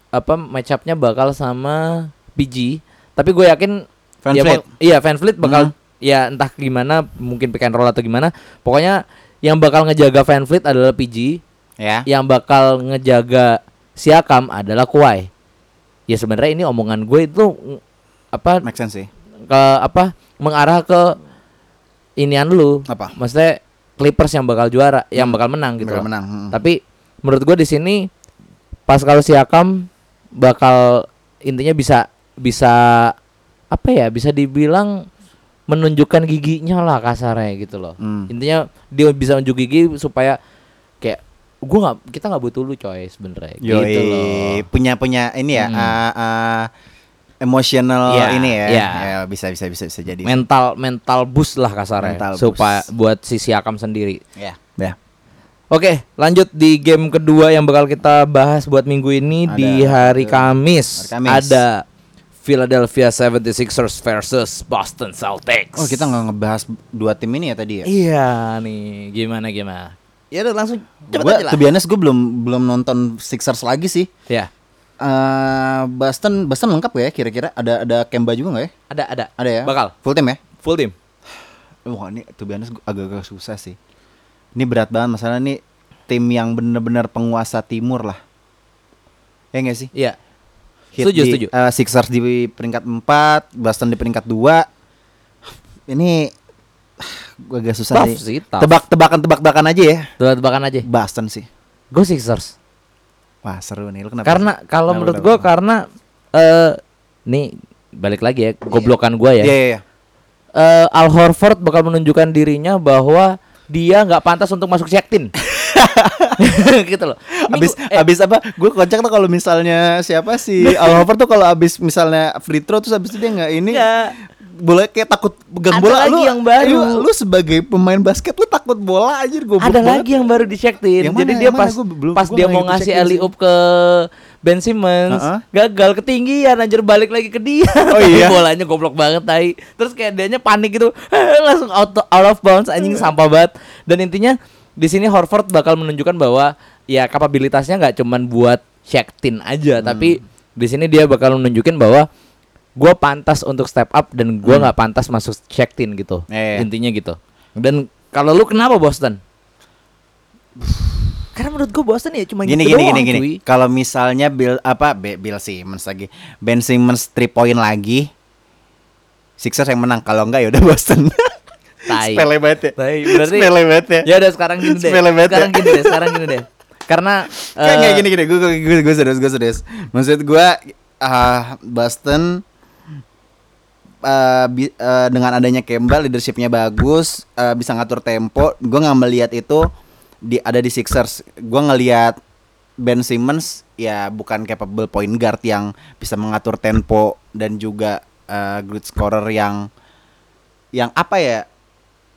Speaker 1: apa matchupnya bakal sama PG tapi gue yakin
Speaker 3: Van Fleet?
Speaker 1: iya Van Fleet bakal
Speaker 3: Mhm.
Speaker 1: Ya entah gimana mungkin pick and roll atau gimana pokoknya yang bakal ngejaga Van Fleet adalah PG
Speaker 3: Ya.
Speaker 1: yang bakal ngejaga Siakam adalah Kawhi ya sebenarnya ini omongan gue itu apa
Speaker 3: Make sense sih.
Speaker 1: ke apa mengarah ke inian lu
Speaker 3: Apa?
Speaker 1: maksudnya Clippers yang bakal juara yang bakal menang gitu
Speaker 3: Bakal
Speaker 1: loh.
Speaker 3: menang. Mm.
Speaker 1: tapi menurut gua di sini Pascal Siakam bakal intinya bisa bisa apa ya bisa dibilang menunjukkan giginya lah kasarnya gitu loh
Speaker 3: Hmm.
Speaker 1: intinya dia bisa unjuk gigi supaya kayak gua nggak kita nggak butuh lu coy sebenarnya gitu loh
Speaker 3: punya punya ini ya,
Speaker 1: Hmm.
Speaker 3: ah, ah, emotional
Speaker 1: Iya,
Speaker 3: ini ya.
Speaker 1: iya.
Speaker 3: Ya, bisa bisa bisa bisa jadi.
Speaker 1: mental mental boost lah kasarnya
Speaker 3: Mental
Speaker 1: supaya
Speaker 3: boost.
Speaker 1: buat si Siakam sendiri
Speaker 3: Ya. Ya.
Speaker 1: Oke, lanjut di game kedua yang bakal kita bahas buat minggu ini
Speaker 3: Ada-
Speaker 1: di hari Kamis.
Speaker 3: hari Kamis.
Speaker 1: Ada Philadelphia 76ers versus Boston Celtics.
Speaker 3: Oh, kita nggak ngebahas dua tim ini ya tadi ya?
Speaker 1: Iya nih, gimana gimana? Ya udah langsung cepet
Speaker 3: Gua,
Speaker 1: aja lah.
Speaker 3: honest, gue belum belum nonton Sixers lagi sih.
Speaker 1: Ya,
Speaker 3: Eh Boston Boston lengkap gak ya kira-kira? Ada ada Kemba juga nggak ya?
Speaker 1: ada ada.
Speaker 3: Ada ya?
Speaker 1: Bakal
Speaker 3: Full tim ya?
Speaker 1: full team.
Speaker 3: Wah ini honest gua agak-agak susah sih. Ini berat banget masalah ini tim yang bener-bener penguasa timur lah. Ya nggak sih?
Speaker 1: Iya.
Speaker 3: Heat
Speaker 1: Setuju,
Speaker 3: di-
Speaker 1: setuju.
Speaker 3: eh, Sixers di peringkat 4, Boston di peringkat 2. Ini gue agak susah
Speaker 1: Tough
Speaker 3: sih.
Speaker 1: tough.
Speaker 3: Tebak-tebakan tebak-tebakan aja ya.
Speaker 1: Tebak-tebakan aja.
Speaker 3: Boston sih.
Speaker 1: Gue Sixers.
Speaker 3: Wah, seru nih. Lu kenapa?
Speaker 1: Karena kalau
Speaker 3: Kenapa,
Speaker 1: menurut gue karena eh nih balik lagi ya, goblokan gue ya.
Speaker 3: Iya, iya, iya.
Speaker 1: eh, Al Horford bakal menunjukkan dirinya bahwa dia nggak pantas untuk masuk sektin. gitu loh.
Speaker 3: Abis
Speaker 1: Minggu- eh,
Speaker 3: abis apa? Gue kocak tuh kalau misalnya siapa sih Al Horford tuh kalau abis misalnya free throw terus abis itu dia nggak ini
Speaker 1: Nggak.
Speaker 3: bola kayak takut pegang
Speaker 1: Ada
Speaker 3: bola
Speaker 1: lagi
Speaker 3: lu
Speaker 1: yang baru.
Speaker 3: lu, lu sebagai pemain basket lu takut bola aja gue
Speaker 1: ada lagi yang baru di sektin.
Speaker 3: Yang mana,
Speaker 1: Jadi dia pas
Speaker 3: Gua belum-
Speaker 1: pas
Speaker 3: gua
Speaker 1: dia mau ngasih alley up ke Ben Simmons,
Speaker 3: Heeh.
Speaker 1: gagal ketinggian anjir balik lagi ke dia.
Speaker 3: Oh iya?
Speaker 1: Bolanya goblok banget tai. Terus kayak dianya panik gitu, langsung out, out of bounds anjing sampah banget. Dan intinya di sini Horford bakal menunjukkan bahwa ya kapabilitasnya nggak cuman buat sektin aja, tapi di sini dia bakal menunjukin bahwa gue pantas untuk step up dan gue nggak pantas masuk sektin gitu.
Speaker 3: Iya, iya.
Speaker 1: Intinya gitu. Dan kalau lu kenapa Boston? Karena menurut gue Boston ya cuma
Speaker 3: gini
Speaker 1: gitu
Speaker 3: gini
Speaker 1: doang,
Speaker 3: gini gini kalau misalnya Bill apa Bill Simmons lagi Ben Simmons 3 point lagi Sixers yang menang kalau enggak ya udah Boston
Speaker 1: Tai.
Speaker 3: sepele banget ya
Speaker 1: Tai, berarti-
Speaker 3: sepele banget ya
Speaker 1: Ya udah sekarang gini deh.
Speaker 3: Sepele banget ya.
Speaker 1: Sekarang gini deh, sekarang gini deh. Karena
Speaker 3: Kayak
Speaker 1: eh,
Speaker 3: kayak gini gini, gue gue gue serius gue serius. Maksud gue ah Boston eh, bi- eh, dengan adanya Kemba leadershipnya bagus, eh, bisa ngatur tempo. Gue nggak melihat itu di ada di Sixers. Gue ngelihat Ben Simmons ya bukan capable point guard yang bisa mengatur tempo dan juga eh, good scorer yang yang apa ya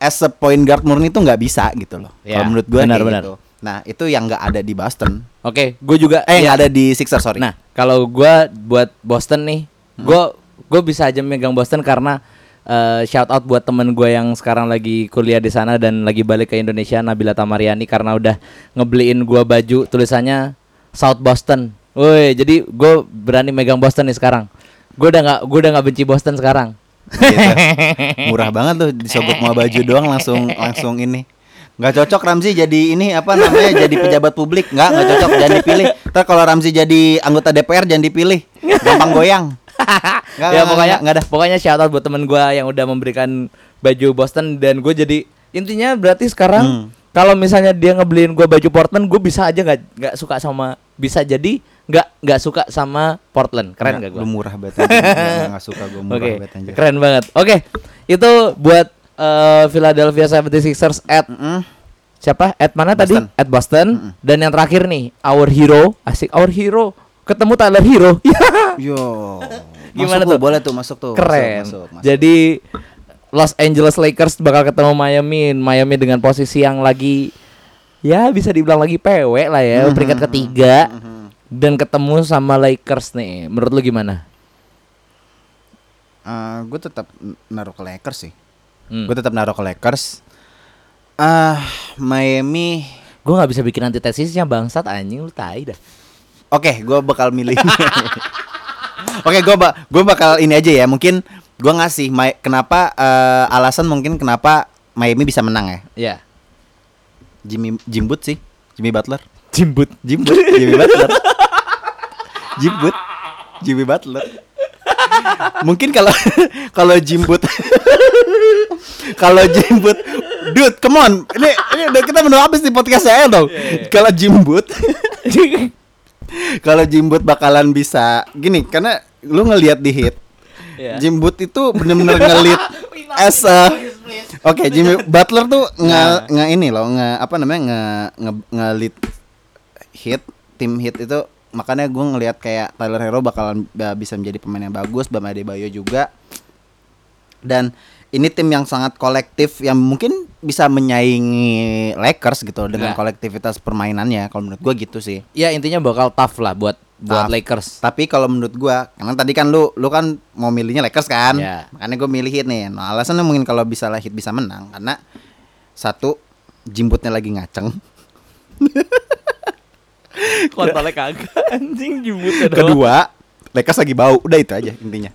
Speaker 3: as a point guard murni itu nggak bisa gitu loh.
Speaker 1: Ya,
Speaker 3: Kalau menurut gue
Speaker 1: benar, benar.
Speaker 3: gitu. Nah itu yang nggak ada di Boston.
Speaker 1: Oke, gue juga
Speaker 3: Eh
Speaker 1: ya,
Speaker 3: yang ada di Sixers sorry.
Speaker 1: Nah, kalau gua buat Boston nih, gua gue bisa aja megang Boston karena eh, shout out buat temen gue yang sekarang lagi kuliah di sana dan lagi balik ke Indonesia Nabila Tamariani karena udah ngebeliin gua baju tulisannya South Boston. Woi, jadi gue berani megang Boston nih sekarang. Gue udah nggak gue udah nggak benci Boston sekarang.
Speaker 3: Gitu. Murah banget tuh disogok mau baju doang langsung langsung ini. Nggak cocok Ramzi jadi ini apa namanya jadi pejabat publik nggak nggak cocok jangan dipilih. Ntar kalau Ramzi jadi anggota DPR jangan dipilih gampang goyang. Nggak,
Speaker 1: ya pokoknya
Speaker 3: nggak, ada.
Speaker 1: Pokoknya shout out buat temen gua yang udah memberikan baju Boston dan gue jadi intinya berarti sekarang
Speaker 3: Hmm.
Speaker 1: kalau misalnya dia ngebeliin gua baju Portland, gue bisa aja nggak nggak suka sama bisa jadi nggak nggak suka sama Portland. Keren gak
Speaker 3: Lu
Speaker 1: gua?
Speaker 3: murah banget. Nggak, nggak suka gue murah
Speaker 1: Oke,
Speaker 3: banget anjir.
Speaker 1: keren banget. Oke, itu buat eh, Philadelphia 76ers at
Speaker 3: Mm-mm.
Speaker 1: siapa? At mana tadi?
Speaker 3: Boston.
Speaker 1: At Boston. Dan yang terakhir nih, our hero, asik our hero, ketemu Tyler Hero.
Speaker 3: Yo.
Speaker 1: Gimana
Speaker 3: Masuk
Speaker 1: tuh?
Speaker 3: Boleh tuh masuk tuh.
Speaker 1: Keren.
Speaker 3: Masuk, masuk, masuk.
Speaker 1: Jadi Los Angeles Lakers bakal ketemu Miami. Miami dengan posisi yang lagi ya bisa dibilang lagi PW lah ya,
Speaker 3: Mhm,
Speaker 1: peringkat ketiga dan ketemu sama Lakers nih. Menurut lu gimana?
Speaker 3: gue tetap naruh ke Lakers sih.
Speaker 1: Hmm.
Speaker 3: Gue tetap naruh ke Lakers. Ah, Miami.
Speaker 1: Gue nggak bisa bikin antitesisnya bangsat anjing lu tai dah.
Speaker 3: Oke, gue bakal milih. Oke, gue ba gue bakal ini aja ya. Mungkin gue ngasih Mi- kenapa eh, alasan mungkin kenapa Miami bisa menang ya.
Speaker 1: Ya.
Speaker 3: Jimmy Jimbut sih, Jimmy Butler.
Speaker 1: Jimbut.
Speaker 3: Jimbut, Jimmy Butler. Jimbut, Jimmy Butler. Mungkin kalau kalau Jimbut kalau Jimbut Dude, come on. Ini ini udah kita menunggu habis di podcast saya dong. Kalau Jimbut kalau Jimbut bakalan bisa gini karena lu ngelihat di hit.
Speaker 1: Iya.
Speaker 3: Jimbut itu bener-bener ngelit as a Oke, Jimmy Butler tuh nge, nge ini loh, nge apa namanya nge nge, ngelit hit tim hit itu makanya gue ngelihat kayak Tyler Hero bakalan ba- bisa menjadi pemain yang bagus, Bam Adebayo juga. Dan ini tim yang sangat kolektif yang mungkin bisa menyaingi Lakers gitu dengan
Speaker 1: Ya.
Speaker 3: kolektivitas permainannya kalau menurut gue gitu sih.
Speaker 1: Ya intinya bakal tough lah buat buat
Speaker 3: Tough.
Speaker 1: Lakers.
Speaker 3: Tapi kalau menurut gua, karena tadi kan lu lu kan mau milihnya Lakers kan,
Speaker 1: Ya.
Speaker 3: makanya gue milih Heat nih. Nah alasannya mungkin kalau bisa lah Heat bisa menang karena satu jimbutnya lagi ngaceng,
Speaker 1: Kontolnya kagak anjing jimbut
Speaker 3: kedua Lakers lagi bau, udah itu aja intinya.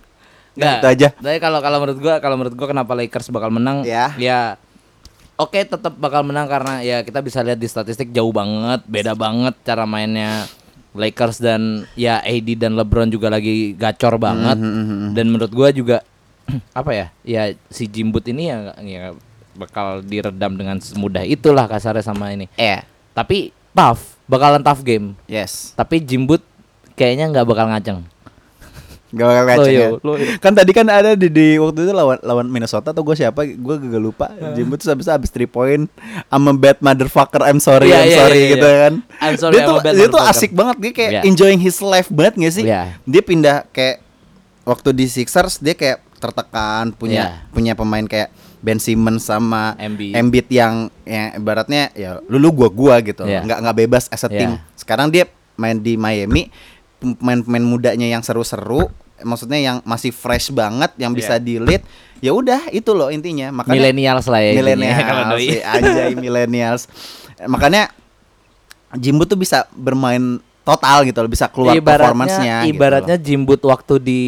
Speaker 1: Nggak,
Speaker 3: Itu aja.
Speaker 1: Tapi kalau kalau menurut gua kalau menurut gua kenapa Lakers bakal menang?
Speaker 3: Ya.
Speaker 1: Ya. Oke, tetap bakal menang karena ya kita bisa lihat di statistik jauh banget, beda banget cara mainnya Lakers dan ya AD dan LeBron juga lagi gacor banget.
Speaker 3: Mhm,
Speaker 1: Dan menurut gua juga apa ya? Ya si Jimbut ini ya, ya bakal diredam dengan semudah itulah kasarnya sama ini.
Speaker 3: Eh,
Speaker 1: Tapi tough, bakalan tough game.
Speaker 3: yes.
Speaker 1: Tapi Jimbut kayaknya nggak bakal ngaceng.
Speaker 3: Gak bakal ngaceng ya. Kan tadi kan ada di, di waktu itu lawan lawan Minnesota atau gue siapa? Gue gak lupa. Jimbut tuh habis habis 3 point. I'm a bad motherfucker. I'm sorry.
Speaker 1: Iya,
Speaker 3: I'm
Speaker 1: iya,
Speaker 3: sorry
Speaker 1: iya,
Speaker 3: gitu
Speaker 1: iya.
Speaker 3: kan.
Speaker 1: I'm sorry,
Speaker 3: dia
Speaker 1: I'm
Speaker 3: tuh
Speaker 1: bad
Speaker 3: dia tuh asik banget. Dia kayak
Speaker 1: Iya.
Speaker 3: enjoying his life banget gak sih?
Speaker 1: Iya.
Speaker 3: Dia pindah kayak waktu di Sixers dia kayak tertekan punya
Speaker 1: Iya.
Speaker 3: punya pemain kayak Ben Simmons sama
Speaker 1: Embiid.
Speaker 3: Embiid yang yang ibaratnya ya lu lu gua gua gitu
Speaker 1: Iya.
Speaker 3: nggak nggak bebas as a
Speaker 1: Iya.
Speaker 3: team sekarang dia main di Miami pemain-pemain mudanya yang seru-seru maksudnya yang masih fresh banget yang bisa
Speaker 1: Iya.
Speaker 3: di lead ya udah itu loh intinya makanya
Speaker 1: Millennials lah ya.
Speaker 3: millennials
Speaker 1: kalau doi.
Speaker 3: si anjay millennials makanya Jimbo tuh bisa bermain total gitu loh bisa keluar performance-nya gitu
Speaker 1: ibaratnya
Speaker 3: loh.
Speaker 1: Jimbut waktu di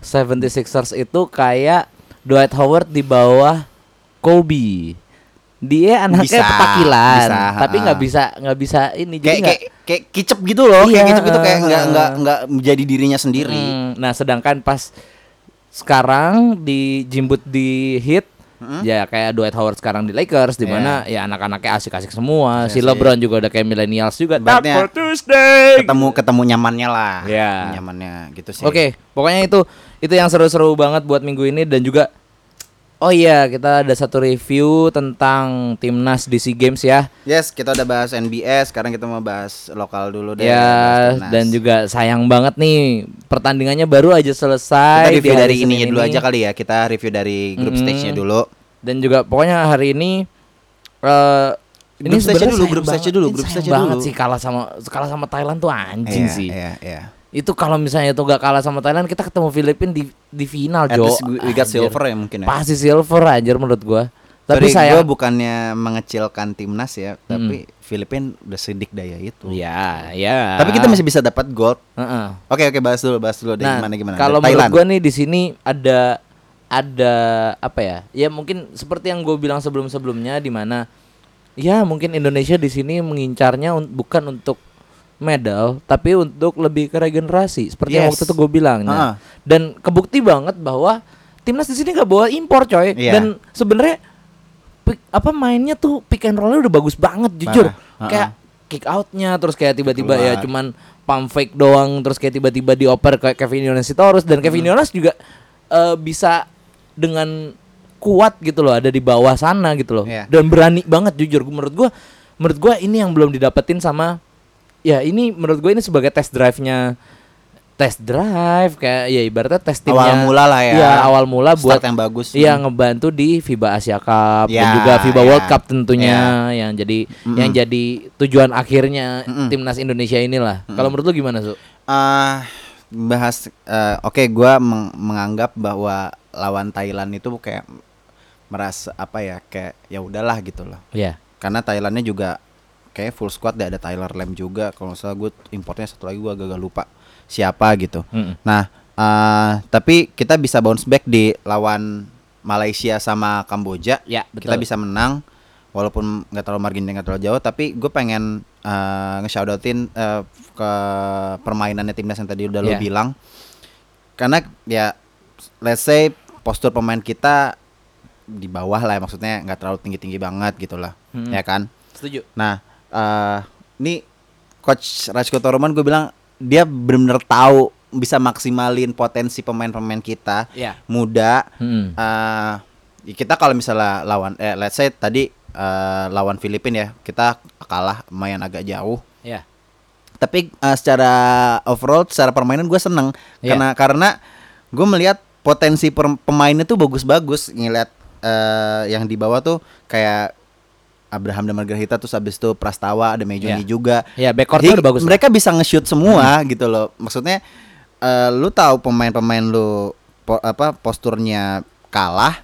Speaker 1: 76ers itu kayak Dwight Howard di bawah Kobe. Dia anaknya
Speaker 3: Bisa,
Speaker 1: petakilan,
Speaker 3: bisa,
Speaker 1: tapi nggak bisa nggak bisa ini
Speaker 3: kayak
Speaker 1: jadi
Speaker 3: kayak kayak kicep gitu loh kayak
Speaker 1: Iya,
Speaker 3: kicep gitu kayak nggak nggak nggak menjadi dirinya sendiri
Speaker 1: Hmm, nah sedangkan pas sekarang di Jimbut di Heat
Speaker 3: Hmm?
Speaker 1: ya kayak Dwight Howard sekarang di Lakers di mana ya anak-anaknya asik-asik semua.
Speaker 3: Iya
Speaker 1: si. LeBron juga udah kayak millennials juga. Tuesday.
Speaker 3: ketemu ketemu nyamannya lah
Speaker 1: Ya.
Speaker 3: nyamannya gitu sih
Speaker 1: Oke, pokoknya itu itu yang seru-seru banget buat minggu ini dan juga oh iya kita ada satu review tentang timnas di SEA Games ya.
Speaker 3: yes kita udah bahas NBA sekarang kita mau bahas lokal dulu deh
Speaker 1: ya dan juga sayang banget nih pertandingannya baru aja
Speaker 3: kita
Speaker 1: selesai.
Speaker 3: review
Speaker 1: di hari
Speaker 3: dari
Speaker 1: Senin
Speaker 3: ininya dulu aja kali ya kita review dari grup
Speaker 1: Mm-mm.
Speaker 3: stage-nya dulu
Speaker 1: Dan juga pokoknya hari ini eh
Speaker 3: Grup stage-nya
Speaker 1: sebenarnya
Speaker 3: dulu, grup stage-nya
Speaker 1: banget.
Speaker 3: dulu,
Speaker 1: Ini
Speaker 3: grup
Speaker 1: sayang
Speaker 3: stage-nya
Speaker 1: banget
Speaker 3: dulu.
Speaker 1: sih kalah sama kalah sama Thailand tuh anjing
Speaker 3: Iya,
Speaker 1: sih.
Speaker 3: iya iya
Speaker 1: Itu kalau misalnya itu gak kalah sama Thailand kita ketemu Filipina di di final
Speaker 3: at
Speaker 1: Jo.
Speaker 3: we, got silver ya mungkin ya
Speaker 1: Pasti silver anjir menurut gua.
Speaker 3: tapi
Speaker 1: Tapi
Speaker 3: saya
Speaker 1: saya
Speaker 3: bukannya mengecilkan timnas ya tapi Filipina udah sedik daya itu
Speaker 1: Ya, ya.
Speaker 3: tapi kita masih bisa dapat gold
Speaker 1: Heeh.
Speaker 3: oke oke bahas dulu bahas dulu deh
Speaker 1: Nah,
Speaker 3: gimana gimana
Speaker 1: kalau menurut gua nih di sini ada ada apa ya? Ya mungkin seperti yang gue bilang sebelum-sebelumnya di mana ya mungkin Indonesia di sini mengincarnya un- bukan untuk medal tapi untuk lebih ke regenerasi seperti yang
Speaker 3: Yes.
Speaker 1: waktu itu gue bilang. Nah,
Speaker 3: Ah.
Speaker 1: dan kebukti banget bahwa timnas di sini nggak bawa impor coy
Speaker 3: Iya.
Speaker 1: dan sebenarnya apa mainnya tuh pick and rollnya udah bagus banget jujur
Speaker 3: Parah.
Speaker 1: kayak kick outnya terus kayak tiba-tiba ya cuman pump fake doang terus kayak tiba-tiba dioper kayak Kevin Yonasitorus dan
Speaker 3: Hmm.
Speaker 1: Kevin Yonas juga eh, bisa dengan kuat gitu loh ada di bawah sana gitu loh
Speaker 3: Iya.
Speaker 1: dan berani banget jujur menurut gua menurut gua ini yang belum didapetin sama ya ini menurut gue ini sebagai test drive-nya test drive kayak ya ibaratnya tes timnya
Speaker 3: Awal mula lah ya.
Speaker 1: Iya, awal mula buat
Speaker 3: Start yang bagus.
Speaker 1: Iya ngebantu di FIBA Asia Cup dan
Speaker 3: Ya,
Speaker 1: juga FIBA
Speaker 3: ya.
Speaker 1: World Cup tentunya yang jadi yang jadi tujuan akhirnya
Speaker 3: Mm-mm.
Speaker 1: timnas Indonesia inilah. Kalau menurut lu gimana, Su?
Speaker 3: Ah, bahas eh, oke gua meng- menganggap bahwa lawan Thailand itu kayak merasa apa ya kayak ya udahlah gitu loh.
Speaker 1: Iya.
Speaker 3: Karena Thailandnya juga kayak full squad ada Tyler Lam juga kalau salah gue importnya satu lagi gua agak lupa siapa gitu.
Speaker 1: Mm-mm.
Speaker 3: Nah, eh, tapi kita bisa bounce back di lawan Malaysia sama Kamboja.
Speaker 1: Ya,
Speaker 3: Kita bisa menang walaupun nggak terlalu marginnya nggak terlalu jauh tapi gue pengen uh, nge-shoutoutin uh, ke permainannya timnas yang tadi udah lo
Speaker 1: Iya.
Speaker 3: bilang karena ya let's say postur pemain kita di bawah lah maksudnya nggak terlalu tinggi tinggi banget gitu lah
Speaker 1: Hmm.
Speaker 3: ya kan
Speaker 1: Setuju.
Speaker 3: nah eh ini coach Rajko Toroman gue bilang dia benar-benar tahu bisa maksimalin potensi pemain-pemain kita
Speaker 1: Iya.
Speaker 3: muda
Speaker 1: Mm.
Speaker 3: eh ya kita kalau misalnya lawan eh let's say tadi eh, lawan Filipina ya kita kalah lumayan agak jauh
Speaker 1: Iya.
Speaker 3: tapi eh, secara overall secara permainan gue seneng
Speaker 1: Iya.
Speaker 3: karena karena gue melihat potensi pemainnya tuh bagus-bagus ngeliat eh, yang di bawah tuh kayak Abraham dan Margarita terus habis itu Prastawa ada Mejoni
Speaker 1: Iya.
Speaker 3: juga
Speaker 1: Ya, backcourtnya
Speaker 3: Jadi,
Speaker 1: udah bagus. lah.
Speaker 3: mereka bisa nge-shoot semua gitu loh maksudnya eh, lu tahu pemain-pemain lu po- apa posturnya kalah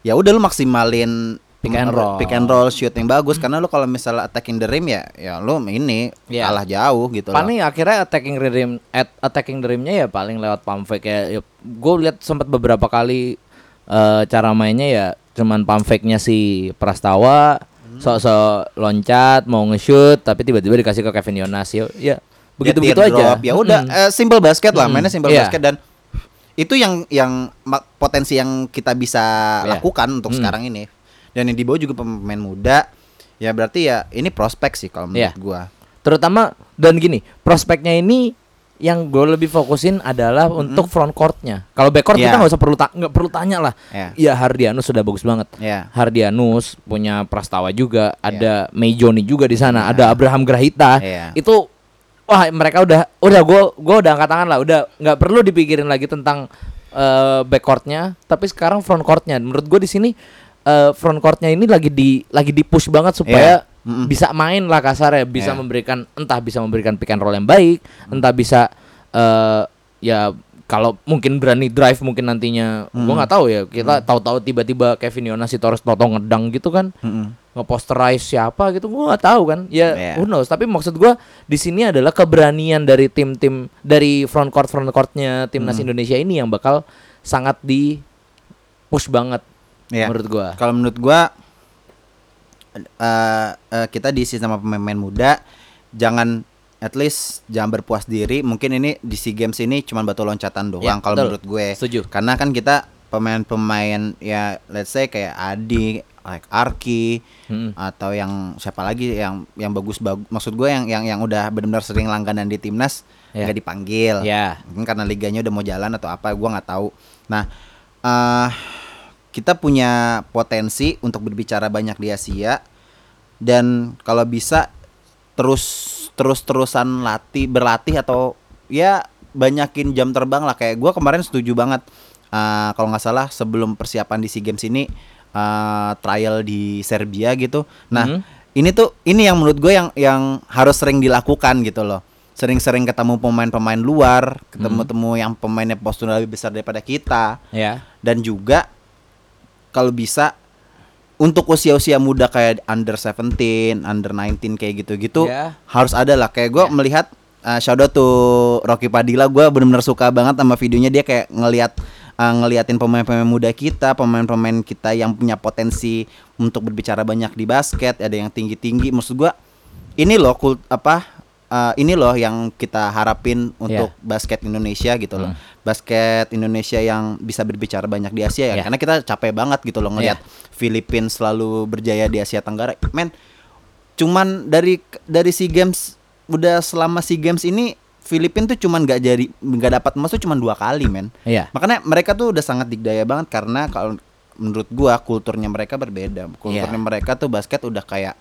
Speaker 3: ya udah lu maksimalin
Speaker 1: Pick and roll.
Speaker 3: pick and roll shoot yang bagus karena lu kalau misalnya attacking the rim ya ya lu ini
Speaker 1: Iya.
Speaker 3: kalah jauh gitu loh.
Speaker 1: Paling akhirnya attacking the rim at attacking the rimnya ya paling lewat pump fake ya. ya gue lihat sempat beberapa kali eh, cara mainnya ya cuman pump fake-nya si Prastawa
Speaker 3: Hmm.
Speaker 1: Sok-sok loncat mau nge-shoot tapi tiba-tiba dikasih ke Kevin Yonas ya. Ya begitu-begitu
Speaker 3: Dia
Speaker 1: aja.
Speaker 3: Ya udah
Speaker 1: Mm.
Speaker 3: eh, simple basket lah, mainnya simple
Speaker 1: Iya.
Speaker 3: basket dan itu yang yang potensi yang kita bisa
Speaker 1: Iya.
Speaker 3: lakukan untuk
Speaker 1: Mm.
Speaker 3: sekarang ini. Dan yang di bawah juga pemain muda. Ya berarti ya ini prospek sih kalau menurut
Speaker 1: Iya.
Speaker 3: gua.
Speaker 1: Terutama dan gini, prospeknya ini yang gue lebih fokusin adalah untuk front courtnya. Kalau backcourt
Speaker 3: Iya.
Speaker 1: kita nggak usah perlu ta- nggak perlu tanya lah.
Speaker 3: Ya.
Speaker 1: Ya Hardianus sudah bagus banget.
Speaker 3: Ya.
Speaker 1: Hardianus punya Prastawa juga,
Speaker 3: Iya.
Speaker 1: ada Mejoni juga di sana,
Speaker 3: Nah.
Speaker 1: ada Abraham Grahita.
Speaker 3: Iya.
Speaker 1: Itu wah mereka udah udah gue gue udah angkat tangan lah, udah nggak perlu dipikirin lagi tentang eh, backcourtnya, tapi sekarang front courtnya. Menurut gue di sini eh, front courtnya ini lagi di lagi di push banget supaya
Speaker 3: Iya. Mm-mm.
Speaker 1: bisa main lah kasarnya, bisa
Speaker 3: Iya.
Speaker 1: memberikan entah bisa memberikan pick and roll yang baik, entah bisa eh, ya kalau mungkin berani drive mungkin nantinya gua
Speaker 3: Mm.
Speaker 1: nggak tahu ya kita tahu-tahu tiba-tiba Kevin Yonas si Torres Toto ngedang gitu kan
Speaker 3: Mm-mm.
Speaker 1: ngeposterize siapa gitu gua nggak tahu kan ya
Speaker 3: Iya.
Speaker 1: who knows tapi maksud gua di sini adalah keberanian dari tim-tim dari front court front courtnya timnas
Speaker 3: Hmm.
Speaker 1: Indonesia ini yang bakal sangat di push banget
Speaker 3: Ya.
Speaker 1: menurut gua
Speaker 3: Kalau menurut gua eh, eh, kita diisi sama pemain-pemain muda, jangan at least jangan berpuas diri. Mungkin ini di SEA Games ini cuma batu loncatan doang
Speaker 1: Ya,
Speaker 3: kalau menurut gue.
Speaker 1: setuju
Speaker 3: Karena kan kita pemain-pemain ya let's say kayak Adi, like Arki
Speaker 1: Mm-mm.
Speaker 3: atau yang siapa lagi yang yang bagus bagus maksud gue yang yang yang udah benar-benar sering langganan di timnas
Speaker 1: Ya.
Speaker 3: nggak dipanggil
Speaker 1: ya
Speaker 3: mungkin karena liganya udah mau jalan atau apa gua nggak tahu nah eh kita punya potensi untuk berbicara banyak di Asia dan kalau bisa terus terus terusan latih berlatih atau ya banyakin jam terbang lah. Kayak gua kemarin setuju banget. Eh, kalau nggak salah sebelum persiapan di SEA Games ini eh, trial di Serbia gitu. Nah
Speaker 1: Mhm.
Speaker 3: ini tuh ini yang menurut gue yang yang harus sering dilakukan gitu loh. Sering-sering ketemu pemain-pemain luar ketemu-temu yang pemainnya postur lebih besar daripada kita.
Speaker 1: Ya
Speaker 3: dan juga kalau bisa untuk usia-usia muda kayak under 17, under 19 kayak gitu-gitu
Speaker 1: Ya.
Speaker 3: harus ada lah kayak gue
Speaker 1: Ya.
Speaker 3: melihat uh, shout out to Rocky Padilla gue bener-bener suka banget sama videonya dia kayak ngelihat uh, ngeliatin pemain-pemain muda kita pemain-pemain kita yang punya potensi untuk berbicara banyak di basket ada yang tinggi-tinggi maksud gue ini loh kult apa uh, ini loh yang kita harapin untuk basket Indonesia gitu loh
Speaker 1: Hmm.
Speaker 3: Basket Indonesia yang bisa berbicara banyak di Asia ya
Speaker 1: Ya.
Speaker 3: karena kita capek banget gitu loh ngelihat Filipina selalu berjaya di Asia Tenggara men cuman dari dari SEA Games udah selama SEA Games ini Filipina tuh cuman nggak jadi nggak dapat emas tuh cuman dua kali men
Speaker 1: ya
Speaker 3: makanya mereka tuh udah sangat digdaya banget karena kalau menurut gua kulturnya mereka berbeda kulturnya
Speaker 1: Iya.
Speaker 3: mereka tuh basket udah kayak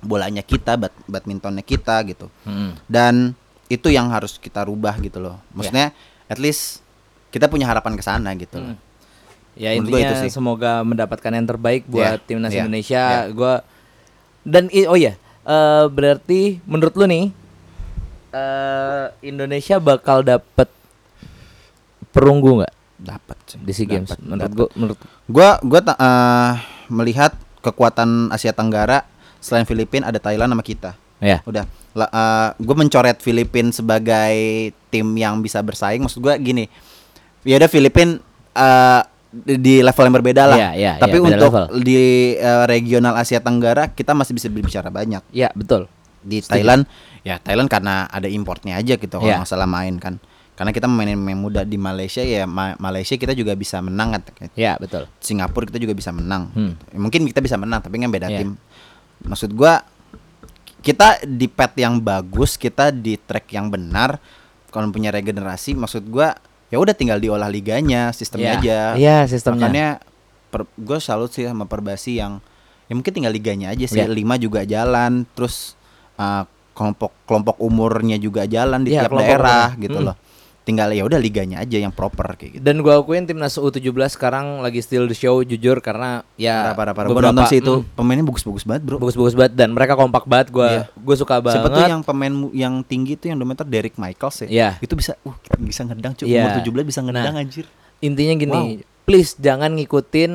Speaker 3: bolanya kita bad badmintonnya kita gitu
Speaker 1: Mm-mm.
Speaker 3: dan itu yang harus kita rubah gitu loh. Maksudnya at least kita punya harapan ke sana gitu.
Speaker 1: Hmm. Ya
Speaker 3: Menurut
Speaker 1: intinya
Speaker 3: itu sih.
Speaker 1: semoga mendapatkan yang terbaik buat
Speaker 3: Iya,
Speaker 1: timnas
Speaker 3: iya,
Speaker 1: Indonesia.
Speaker 3: iya.
Speaker 1: Gua dan oh ya, eh, berarti menurut lu nih eh, Indonesia bakal dapet perunggu nggak
Speaker 3: Dapat
Speaker 1: di SEA Games?
Speaker 3: Dapat,
Speaker 1: menurut
Speaker 3: dapat.
Speaker 1: gua, menurut
Speaker 3: Gua gua eh, melihat kekuatan Asia Tenggara selain Filipina ada Thailand sama kita.
Speaker 1: Ya.
Speaker 3: Udah. gue mencoret Filipina sebagai tim yang bisa bersaing. Maksud gue gini. Ya udah Filipina eh, di di level yang berbeda lah.
Speaker 1: Iya, iya,
Speaker 3: Tapi
Speaker 1: beda
Speaker 3: untuk
Speaker 1: level.
Speaker 3: di eh, regional Asia Tenggara kita masih bisa berbicara banyak.
Speaker 1: Ya betul.
Speaker 3: Di Thailand ya Thailand karena ada importnya aja gitu kalau
Speaker 1: Iya.
Speaker 3: nggak salah main kan. Karena kita mainin main muda di Malaysia ya Ma- Malaysia kita juga bisa menang kan.
Speaker 1: Ya betul.
Speaker 3: Singapura kita juga bisa menang.
Speaker 1: Hmm.
Speaker 3: Mungkin kita bisa menang tapi kan beda
Speaker 1: Iya.
Speaker 3: tim. Maksud gua kita di pet yang bagus, kita di track yang benar. Kalau punya regenerasi maksud gua ya udah tinggal diolah liganya, sistemnya
Speaker 1: Ya.
Speaker 3: aja.
Speaker 1: Iya sistemnya.
Speaker 3: Makanya gue salut sih sama Perbasi yang ya mungkin tinggal liganya aja sih.
Speaker 1: Iya.
Speaker 3: Lima juga jalan, terus uh, kelompok kelompok umurnya juga jalan di
Speaker 1: Iya,
Speaker 3: tiap daerah
Speaker 1: umur.
Speaker 3: gitu
Speaker 1: Hmm.
Speaker 3: loh. Tinggal ya udah liganya aja yang proper kayak gitu.
Speaker 1: Dan gua akuin timnas U17 sekarang lagi still the show jujur karena ya
Speaker 3: Parah, parah, parah. Gue
Speaker 1: beberapa-
Speaker 3: nonton sih itu
Speaker 1: mm,
Speaker 3: pemainnya bagus-bagus banget bro.
Speaker 1: bagus-bagus banget dan mereka kompak banget gua
Speaker 3: Iya.
Speaker 1: gue suka banget.
Speaker 3: Siapa tuh yang pemain yang tinggi tuh yang dometer Derek Michaels ya?
Speaker 1: Iya.
Speaker 3: Itu bisa, uh bisa ngedang cuy.
Speaker 1: Iya.
Speaker 3: Umur 17 bisa ngedang
Speaker 1: Nah,
Speaker 3: anjir.
Speaker 1: Intinya gini, please jangan ngikutin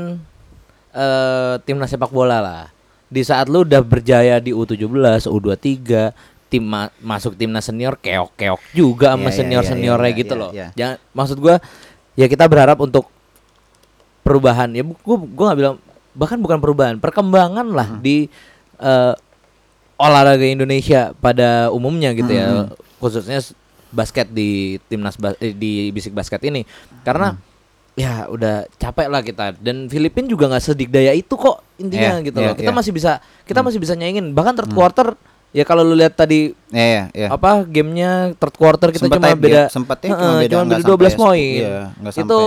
Speaker 1: eh timnas sepak bola lah. Di saat lu udah berjaya di U17, U23, tim ma- masuk timnas senior keok-keok juga sama
Speaker 3: Iya, iya,
Speaker 1: senior-seniornya
Speaker 3: iya, iya,
Speaker 1: gitu
Speaker 3: iya,
Speaker 1: loh.
Speaker 3: iya.
Speaker 1: Jangan maksud gua ya kita berharap untuk perubahan. Ya gua gua nggak bilang bahkan bukan perubahan, perkembangan lah
Speaker 3: Hmm.
Speaker 1: di eh, olahraga Indonesia pada umumnya gitu ya.
Speaker 3: Hmm.
Speaker 1: Khususnya s- basket di timnas bas- eh, di bisik basket ini. Karena
Speaker 3: Hmm.
Speaker 1: ya udah capek lah kita dan Filipina juga nggak sedikdaya itu kok intinya
Speaker 3: Iya,
Speaker 1: gitu
Speaker 3: iya,
Speaker 1: loh kita
Speaker 3: iya.
Speaker 1: masih bisa kita masih bisa nyaingin bahkan third quarter ya kalau lu lihat tadi
Speaker 3: Iya, iya, iya.
Speaker 1: apa gamenya third quarter kita
Speaker 3: Sempet
Speaker 1: cuma beda
Speaker 3: tight
Speaker 1: Heeh,
Speaker 3: cuma beda,
Speaker 1: cuma
Speaker 3: nggak
Speaker 1: beda 12
Speaker 3: sampai
Speaker 1: poin
Speaker 3: iya,
Speaker 1: itu
Speaker 3: sampai.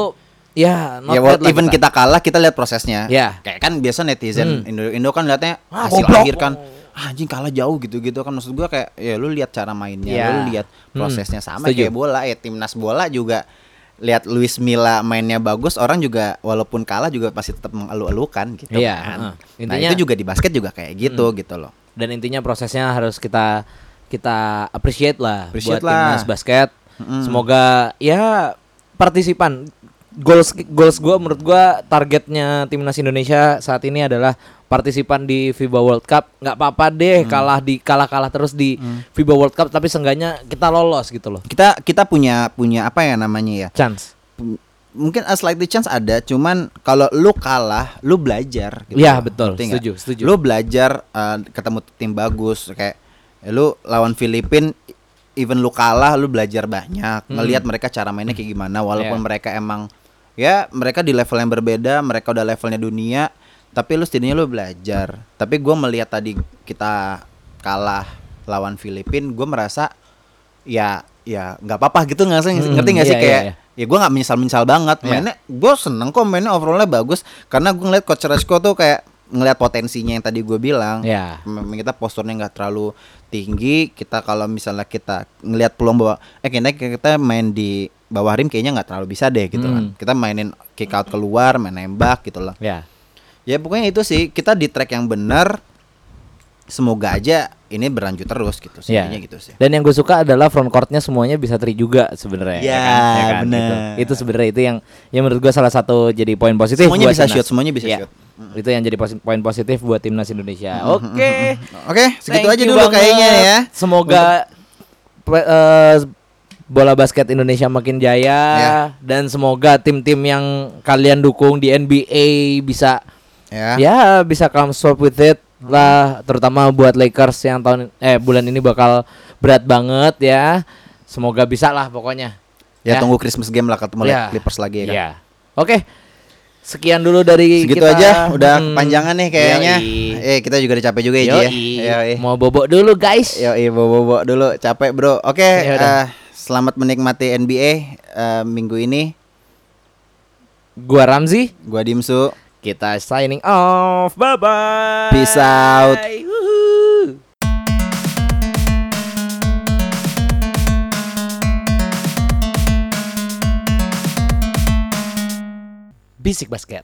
Speaker 1: ya not
Speaker 3: ya
Speaker 1: bad
Speaker 3: well,
Speaker 1: lah
Speaker 3: even kita. kalah kita lihat prosesnya.
Speaker 1: Ya.
Speaker 3: Kayak kan biasa netizen
Speaker 1: Hmm.
Speaker 3: Indo, Indo kan liatnya
Speaker 1: Ah,
Speaker 3: hasil
Speaker 1: goblok.
Speaker 3: akhir kan. "Ah, anjing kalah jauh gitu-gitu kan maksud gua kayak ya lu lihat cara mainnya,
Speaker 1: Ya.
Speaker 3: lu lihat
Speaker 1: Hmm,
Speaker 3: prosesnya sama
Speaker 1: setuju.
Speaker 3: kayak bola ya timnas bola juga lihat Luis Milla mainnya bagus orang juga walaupun kalah juga pasti tetap mengeluh-elukan gitu
Speaker 1: Iya,
Speaker 3: kan. Nah,
Speaker 1: Intinya-
Speaker 3: itu juga di basket juga kayak gitu gitu loh.
Speaker 1: Dan intinya prosesnya harus kita kita appreciate lah
Speaker 3: Appreciate
Speaker 1: buat
Speaker 3: lah.
Speaker 1: timnas basket.
Speaker 3: Mm-mm.
Speaker 1: semoga ya partisipan. Goals goals gua menurut gua targetnya timnas Indonesia saat ini adalah partisipan di FIBA World Cup. Nggak apa-apa deh kalah di kalah kalah terus di FIBA World Cup tapi seenggaknya kita lolos gitu loh.
Speaker 3: Kita kita punya punya apa ya namanya ya?
Speaker 1: chance
Speaker 3: Mungkin a slightly chance ada, cuman kalau lu kalah, lu belajar. gitu
Speaker 1: Iya,
Speaker 3: loh.
Speaker 1: betul.
Speaker 3: Ngerti?
Speaker 1: Setuju, setuju.
Speaker 3: Lu belajar uh, ketemu tim bagus, kayak ya lu lawan Filipin, even lu kalah, lu belajar banyak,
Speaker 1: Hmm.
Speaker 3: ngelihat mereka cara mainnya kayak gimana. Walaupun
Speaker 1: Iya.
Speaker 3: mereka emang ya mereka di level yang berbeda, mereka udah levelnya dunia, tapi lu setidaknya lu belajar. Tapi gua melihat tadi kita kalah lawan Filipin, gue merasa ya ya nggak apa-apa gitu nggak sih
Speaker 1: Hmm,
Speaker 3: ngerti nggak sih
Speaker 1: iya,
Speaker 3: kayak
Speaker 1: iya,
Speaker 3: ya gue nggak menyesal menyesal banget.
Speaker 1: Iya.
Speaker 3: mainnya gue seneng kok mainnya overallnya bagus. Karena gue ngeliat coach Resko tuh kayak ngeliat potensinya yang tadi gue bilang.
Speaker 1: Ya
Speaker 3: memang kita posturnya nggak terlalu tinggi. Kita kalau misalnya kita ngelihat peluang bahwa eh kayaknya kita main di bawah rim kayaknya nggak terlalu bisa deh gitu kan.
Speaker 1: Hmm.
Speaker 3: kita mainin kick out keluar main nembak gitu loh.
Speaker 1: Ya
Speaker 3: ya pokoknya itu sih. Kita di track yang benar semoga aja ini berlanjut terus gitu
Speaker 1: Ya.
Speaker 3: sebenarnya gitu sih
Speaker 1: Dan yang gue suka adalah front courtnya semuanya bisa tri juga sebenarnya.
Speaker 3: Ya, bener.
Speaker 1: Itu, itu sebenarnya itu yang yang menurut gue salah satu jadi poin positif.
Speaker 3: Semuanya
Speaker 1: buat
Speaker 3: bisa
Speaker 1: timnas.
Speaker 3: shoot, semuanya bisa
Speaker 1: Iya.
Speaker 3: shoot.
Speaker 1: Itu yang jadi poin positif buat timnas Indonesia. Oke.
Speaker 3: oke segitu
Speaker 1: Thank
Speaker 3: aja dulu
Speaker 1: banget.
Speaker 3: kayaknya ya
Speaker 1: Semoga eh, bola basket Indonesia makin jaya
Speaker 3: Ya.
Speaker 1: dan semoga tim-tim yang kalian dukung di NBA bisa
Speaker 3: ya
Speaker 1: ya bisa come swap with it lah terutama buat Lakers yang tahun eh bulan ini bakal berat banget ya semoga bisa lah pokoknya
Speaker 3: Ya, tunggu Christmas game lah ketemu
Speaker 1: Ya.
Speaker 3: Clippers lagi ya kan.
Speaker 1: ya oke sekian dulu dari
Speaker 3: Segitu
Speaker 1: kita.
Speaker 3: aja udah
Speaker 1: Hmm.
Speaker 3: kepanjangan nih kayaknya.
Speaker 1: Yoi.
Speaker 3: Eh kita juga udah capek juga ya, Ji, ya.
Speaker 1: Yoi.
Speaker 3: Yoi.
Speaker 1: mau bobok dulu guys
Speaker 3: Yoi, bobo-bobo dulu capek, Bro. Oke,
Speaker 1: Ya udah.
Speaker 3: eh, selamat menikmati NBA eh, minggu ini.
Speaker 1: gua Ramzi
Speaker 3: Gua Dimsu.
Speaker 1: Kita signing off. Bye bye.
Speaker 3: Peace out.
Speaker 1: Bisik basket.